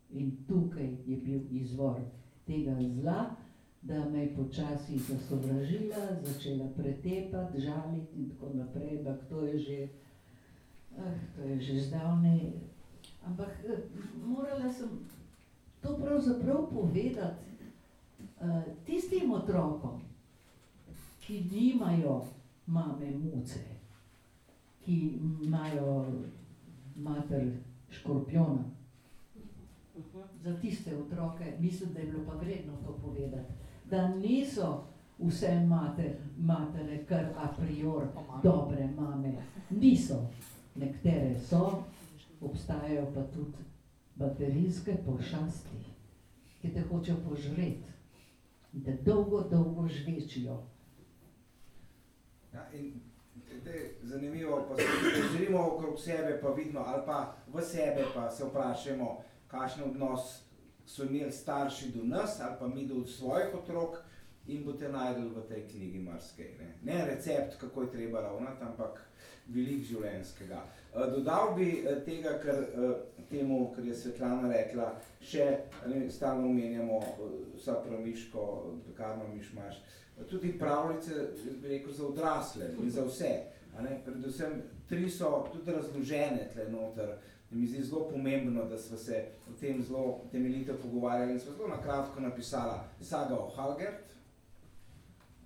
In tukaj je bil izvor tega zla, da me je počasi zasovražila, začela pretepati, žaliti in tako naprej, ampak to je že, ah, to je že zdavnaj. Ampak eh, morala sem to pravzaprav povedati uh, tistim otrokom, ki nimajo mame muce, ki imajo mater škorpiona. Za tiste otroke mislim, da je bilo pa vredno to povedati, da niso vse mater, matere kar a priori dobre mame. Niso. Nekatere so, obstajajo pa tudi baterijske pošasti, ki te hočejo požreti in te dolgo, dolgo žvečijo. Ja, in to je zanimivo, pa se želimo okrog sebe, pa vidimo, ali pa v sebe, pa se vprašamo, kakšen odnos so imeli starši do nas, ali pa mi do svojih otrok, in boste najdel v tej knjigi marsikaj. Ne? ne recept, kako je treba ravnati, ampak velik življenjskega. Eh, dodal bi eh, tega, kar eh, temu, kar je Svetlana rekla, še ne, stalno omenjamo vsa pramiško, pekarno mišmaš, tudi pravljice, bi rekel, za odrasle in za vse. A ne? Predvsem tri so tudi razložene tle noter, in mi zdi zelo pomembno, da smo se o tem zelo temeljito pogovarjali in smo zelo na kratko napisala saga o Halgert,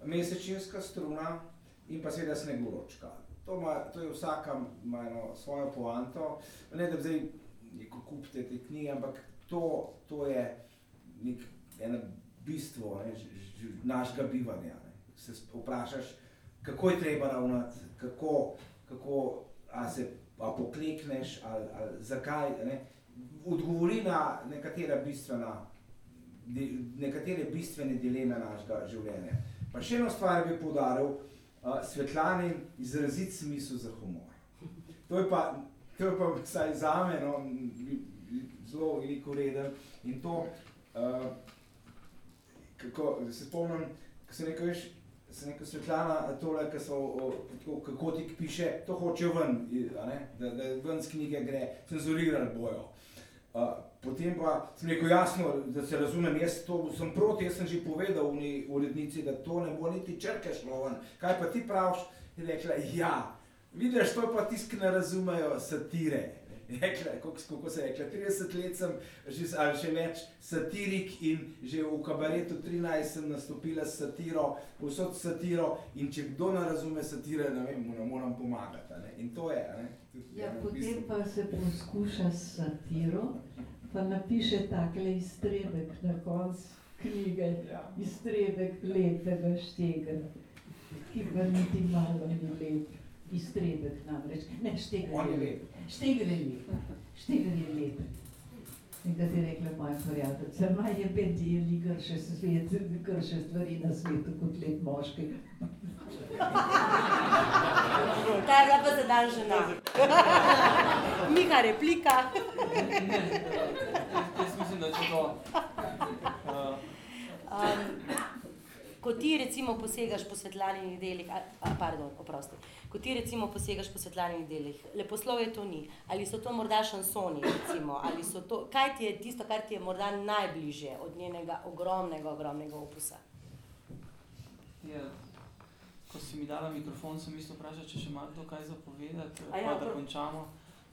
mesečinska struna in pa seveda snegoročka. To, ima, to je vsaka eno svojo poanto, ne da bi zdaj neko kupite te knjige, ampak to, to je nek, eno bistvo ne, našega bivanja. Ne. Se vprašaš, kako je treba ravnati, kako, kako a se a poklekneš, ali, ali zakaj. Ne. Odgovori na nekatera bistvena, nekatere bistvene dileme našega življenja. Pa še eno stvar bi poudaril, uh, Svetlani izrazit smisel za humor. To je pa, to je pa vsaj za me no, zelo veliko reden in to, uh, kako se spomnim, ko se nekaj veš, se neka Svetlana tole, ko so, tako, kako ti piše, to hočejo ven, da, da ven z knjige gre, cenzurirali bojo. Uh, potem pa sem rekel jasno, da se razumem, jaz to sem proti, jaz sem že povedal v urednici, da to ne bo niti črke šlo ven. Kaj pa ti praviš? Je rekla, ja, vidiš, to pa tisti, ki ne razumejo satire. <laughs> Rekla, kako se je rekla, 30 let sem, že, ali še več, satirik in že v kabaretu 13 sem nastopila s satiro, vsot satiro in če kdo ne razume satire, ne vem, mu ne moram pomagati. Ne? In to je. Ne? Ja, potem pa se poskuša s satiro, pa napiše takle iztrebek na koncu knjige, iztrebek lepega štega, ki pa niti malo ni lep. Iztrebek namreč, ne štega je lep. Štega je lep, štega je lep. Da ti rekla moja prijateljica, maj je bedeli, krše svet, krše stvari na svetu kot lep moški. <laughs> Ta je bila pa sedaj žena. <laughs> Miha replika. Jaz mislim, da če to. Uh, <laughs> Um, ko ti recimo posegaš po svetlanih delih, a, a, pardon, oprosti, ko ti recimo posegaš po svetlanih delih, leposlovje to ni, ali so to morda šansoni, recimo, ali so to, kaj ti je tisto, kar ti je morda najbližje od njenega ogromnega, ogromnega opusa? je, ko si mi dala mikrofon, sem mislil vprašati, če še ima kdo kaj zapovedati, ja, pa da končamo.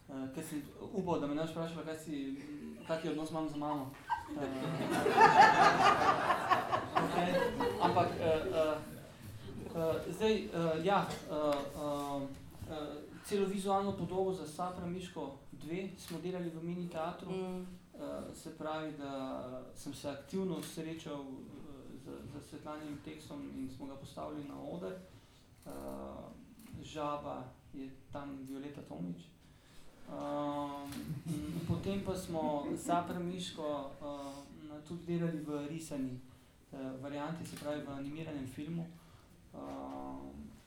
Uh, ker si upal, da me ne vprašala, kaj si, je odnos imam z mamo. <laughs> Uh, okay. Ampak, uh, uh, uh, zdaj, uh, ja, uh, uh, uh, celo vizualno podobo za Safra Miško 2 smo delali v mini teatru. Mm. Uh, se pravi, da sem se aktivno srečal uh, z, z Svetlanim tekstom in smo ga postavili na oder. Uh, Žaba je tam Violeta Tomič. Um, potem pa smo za Premiško uh, tudi delali v risani uh, varianti, se pravi v animiranem filmu. Uh,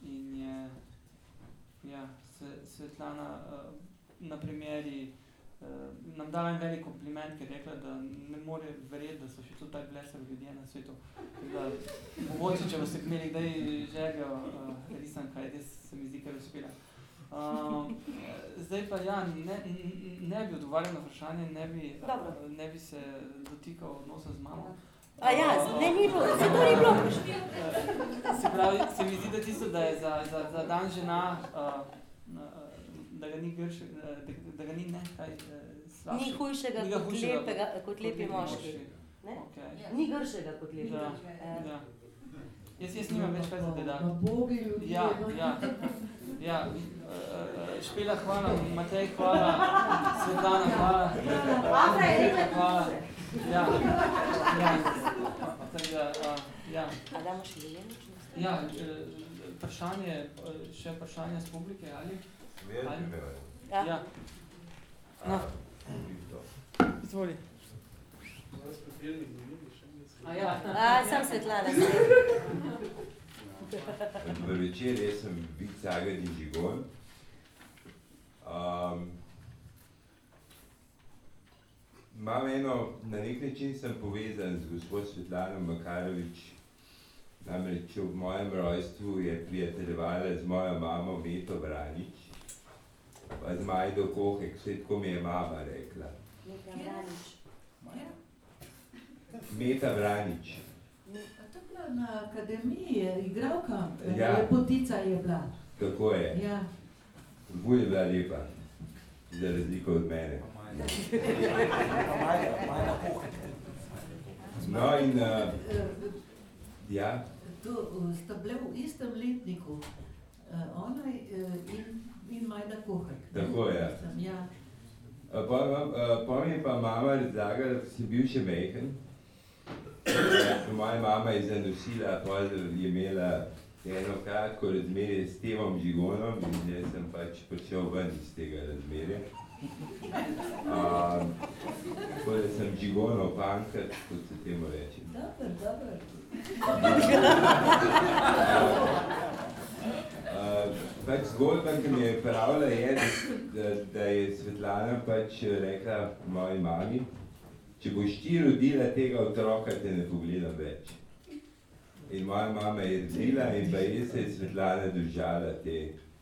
in je ja, Svetlana uh, na primeri uh, nam dala en velik kompliment, ker je rekla, da ne more verjeti, da so še tudi tako blesavi ljudje na svetu. Da, mogoče, če boste imeli kdaj željo uh, risanka, je res se mi zdi, je uspela. Um, zdaj pa ja, ne, ne bi odgovarjal na vprašanje, ne bi, uh, ne bi se dotikal odnosa z mamo. A ja, ne, ni bilo, se to ni bilo. Se pravi, se mi zdi, da tisto, da je za, za, za dan žena, uh, da ga ni grše, da, da ga ni nekaj slabše. Ni hujšega Ni kot, hujšega lepega, kot lepi moški. Ne? Okay. Ni gršega kot lepi Ja, moški. Eh. ja. Jaz, jaz nimam več kaj za dodati. Na bogi ljudje. Ja, ja. ja. Uh, špela, hvala, Matej, hvala, Svetlana, hvala. Afra je rekla, hvala. Ja, ja. Tako da, uh, ja. A damo še Jelenično? Ja, eh, vprašanje, eh, še vprašanje z publike, ali? ali? Ja. ja. No. Izvoli. A ja. A, sam Svetlana. Dober večer, jaz sem Vid Sagadi Žigon. Um, Imam eno, na nek način sem povezan z gospod Svetlano Makarovič. Namreč ob mojem rojstvu je prijateljevala z mojo mamo Meto Branič, pa z Majdo Kohek, vse tako mi je mama rekla. Meta Branič. A to je bila na akademiji, je igralka, Ja. lepotica je bila. Tako je. Ja. Bolj je bila lepa, za razliko od mene. No in, uh, ja, To eh, sta bile v istem letniku, eh, ona in, in Majda Kohek. ne? Tako je. Ja. pa, uh, pa mi je pa mama razlagala, da si bil še mehen. <coughs> Moja mama je zanosila, pol je imela eno kratko razmerje s Tevom Žigonom in jaz sem pač prišel ven iz tega razmerja. Uh, tako da sem Žigonov panker, kot se temu reče. Dobro, dobro. Uh, pač zgodba, ki mi je pravila, je, da, da je Svetlana pač rekla moji mami, če boš ti rodila tega otroka, te ne pogledam več. In moja mama je rodila in pa je se je Svetlana držala te,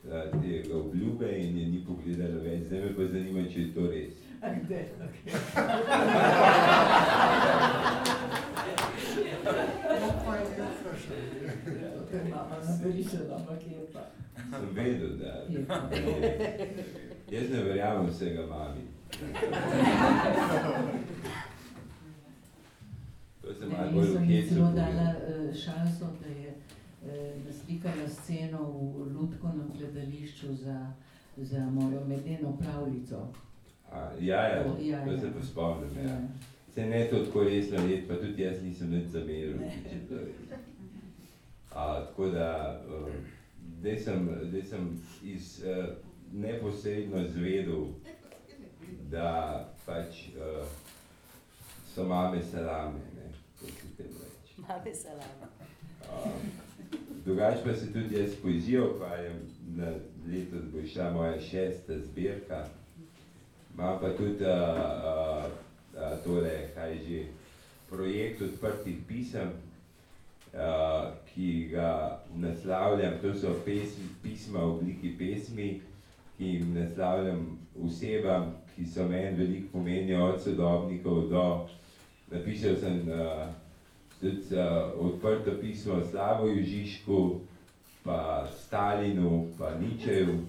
uh, te obljube in je ni pogledala več. Zdaj me pa zanima, če je to res. A kde? Sem vedel, da jaz ne verjamem vsega mami. To se Ne, bolj jaz sem v ji celo dala eh, šanso, da je eh, naslikala sceno v Lutkovnem gledališču za, za mojo medeno pravljico. A, ja, ja, To- ja, to ja. se pa spomnim. Ja. Ja. Se ne to tako resno let, pa tudi jaz nisem nič zameril. A, tako da, uh, zdaj sem, zdaj sem iz, uh, neposredno zvedel, da pač uh, so mame salame, ne, kot se tem reče. Mame salama. Um, Drugače pa se tudi jaz poezijo ukvarjam, na letos bo šla moja šesta zbirka. Imam pa tudi uh, uh, uh, tole, kaj že, projekt odprtih pisem, uh, ki ga naslavljam, to so pesmi, pisma v obliki pesmi, ki jim naslavljam osebam, ki so meni veliko pomenijo od sodobnikov do, napisal sem uh, tudi uh, odprto pismo Slavoju Žižku, pa Stalinu, pa Ničeju,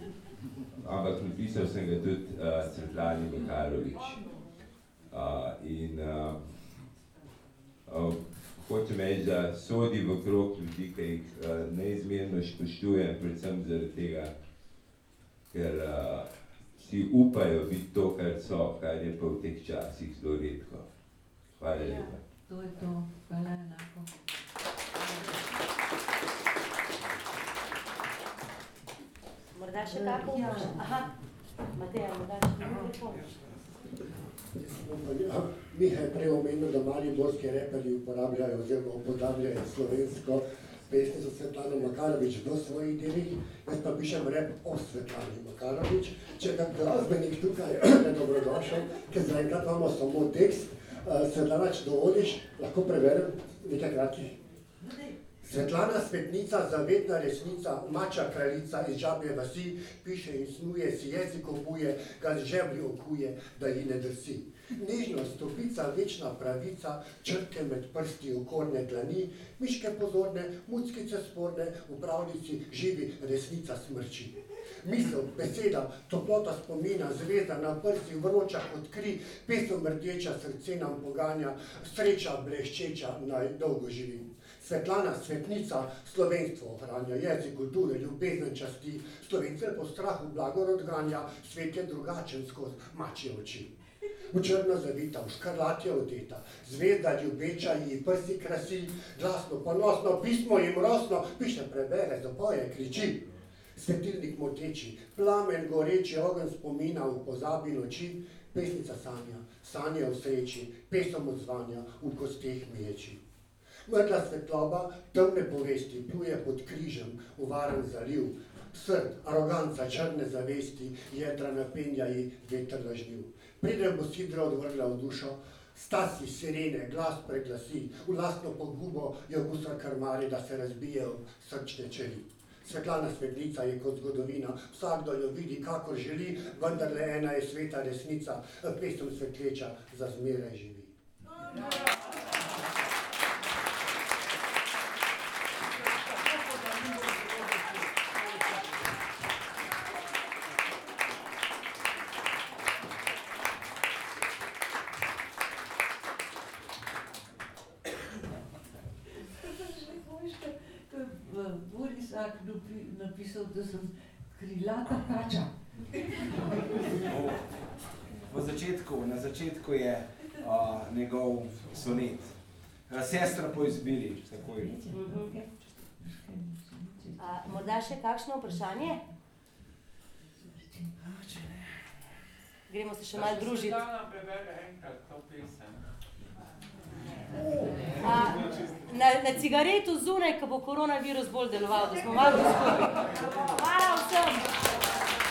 ampak napisal sem ga tudi uh, Svetlani Makarovič. Uh, in uh, uh, hočem reči, da sodi v krog ljudi, ki jih uh, neizmerno spoštujem, predvsem zaradi tega, ker uh, si upajo biti to, kar so, kar je pa v teh časih zelo redko. Hvala lepa. To je to. Hvala enako. kako imaš? Aha, Mateja, mu daš mikrofon. Miha je prej omenil, da mali morski reperji uporabljajo oziroma upodabljajo slovensko pesnico Svetlano Makarovič v svojih delih, jaz pa pišem rep o Svetlani Makarovič. Če kak glasbenik tukaj <clears throat> je dobrodošel, ker zaenkrat imamo samo tekst. Svetlana, če dovoliš, lahko preberem nekaj kratkih. Svetlana svetnica, zavedna resnica, mača kraljica iz žabje vasi, piše in snuje, si jezik obuje, ga z žeblji okuje, da ji ne drsi. Nežno stopica, večna pravica, črke med prsti okorne dlani, miške pozorne, muckice sporne, v pravljici živi resnica smrči. Misel, beseda, toplota spomina, zvezda na prsi, vroča kot kri, pesem rdeča srce nam poganja, sreča bleščeča naj dolgo živi. Svetlana svetnica slovenstvo ohranja, jezik, kulture, ljubezen časti, Slovence po strahu blagor odganja, svet je drugačen skozi mačje oči. V črno zavita, v škrlat je odeta, zvezda ljubeča ji prsi krasi, glasno, ponosno, pismo jim rosno, piše, prebere, zapoje, kriči. Svetilnik moteči, plamen goreči, ogenj spomina v pozabi noči, pesnica sanja, sanja v sreči, pesem odzvanja v kosteh meči. Mrtla svetloba, temne povesti, pluje pod križem v varen zaliv. Srd, aroganca, črne zavesti, jedra napenja ji veter lažniv. Preden bo sidra odvrgla v dušo, stasi sirene, glas preglasi, v lastno pogubo jo gusar krmari, da se razbije v srčne čeli. Svetlana svetlica je kot zgodovina, vsakdo jo vidi, kakor želi, vendarle ena je sveta resnica, pesem svetleča za zmeraj živi. napisal, krilata kača. V začetku, na začetku je uh, njegov sonet. Sestra po izbiri, takoj. A, morda še kakšno vprašanje? Gremo se še malo družiti. A, na, na cigaretu zunaj, ko bo koronavirus bolj deloval, da smo malo skupaj. Hvala vsem!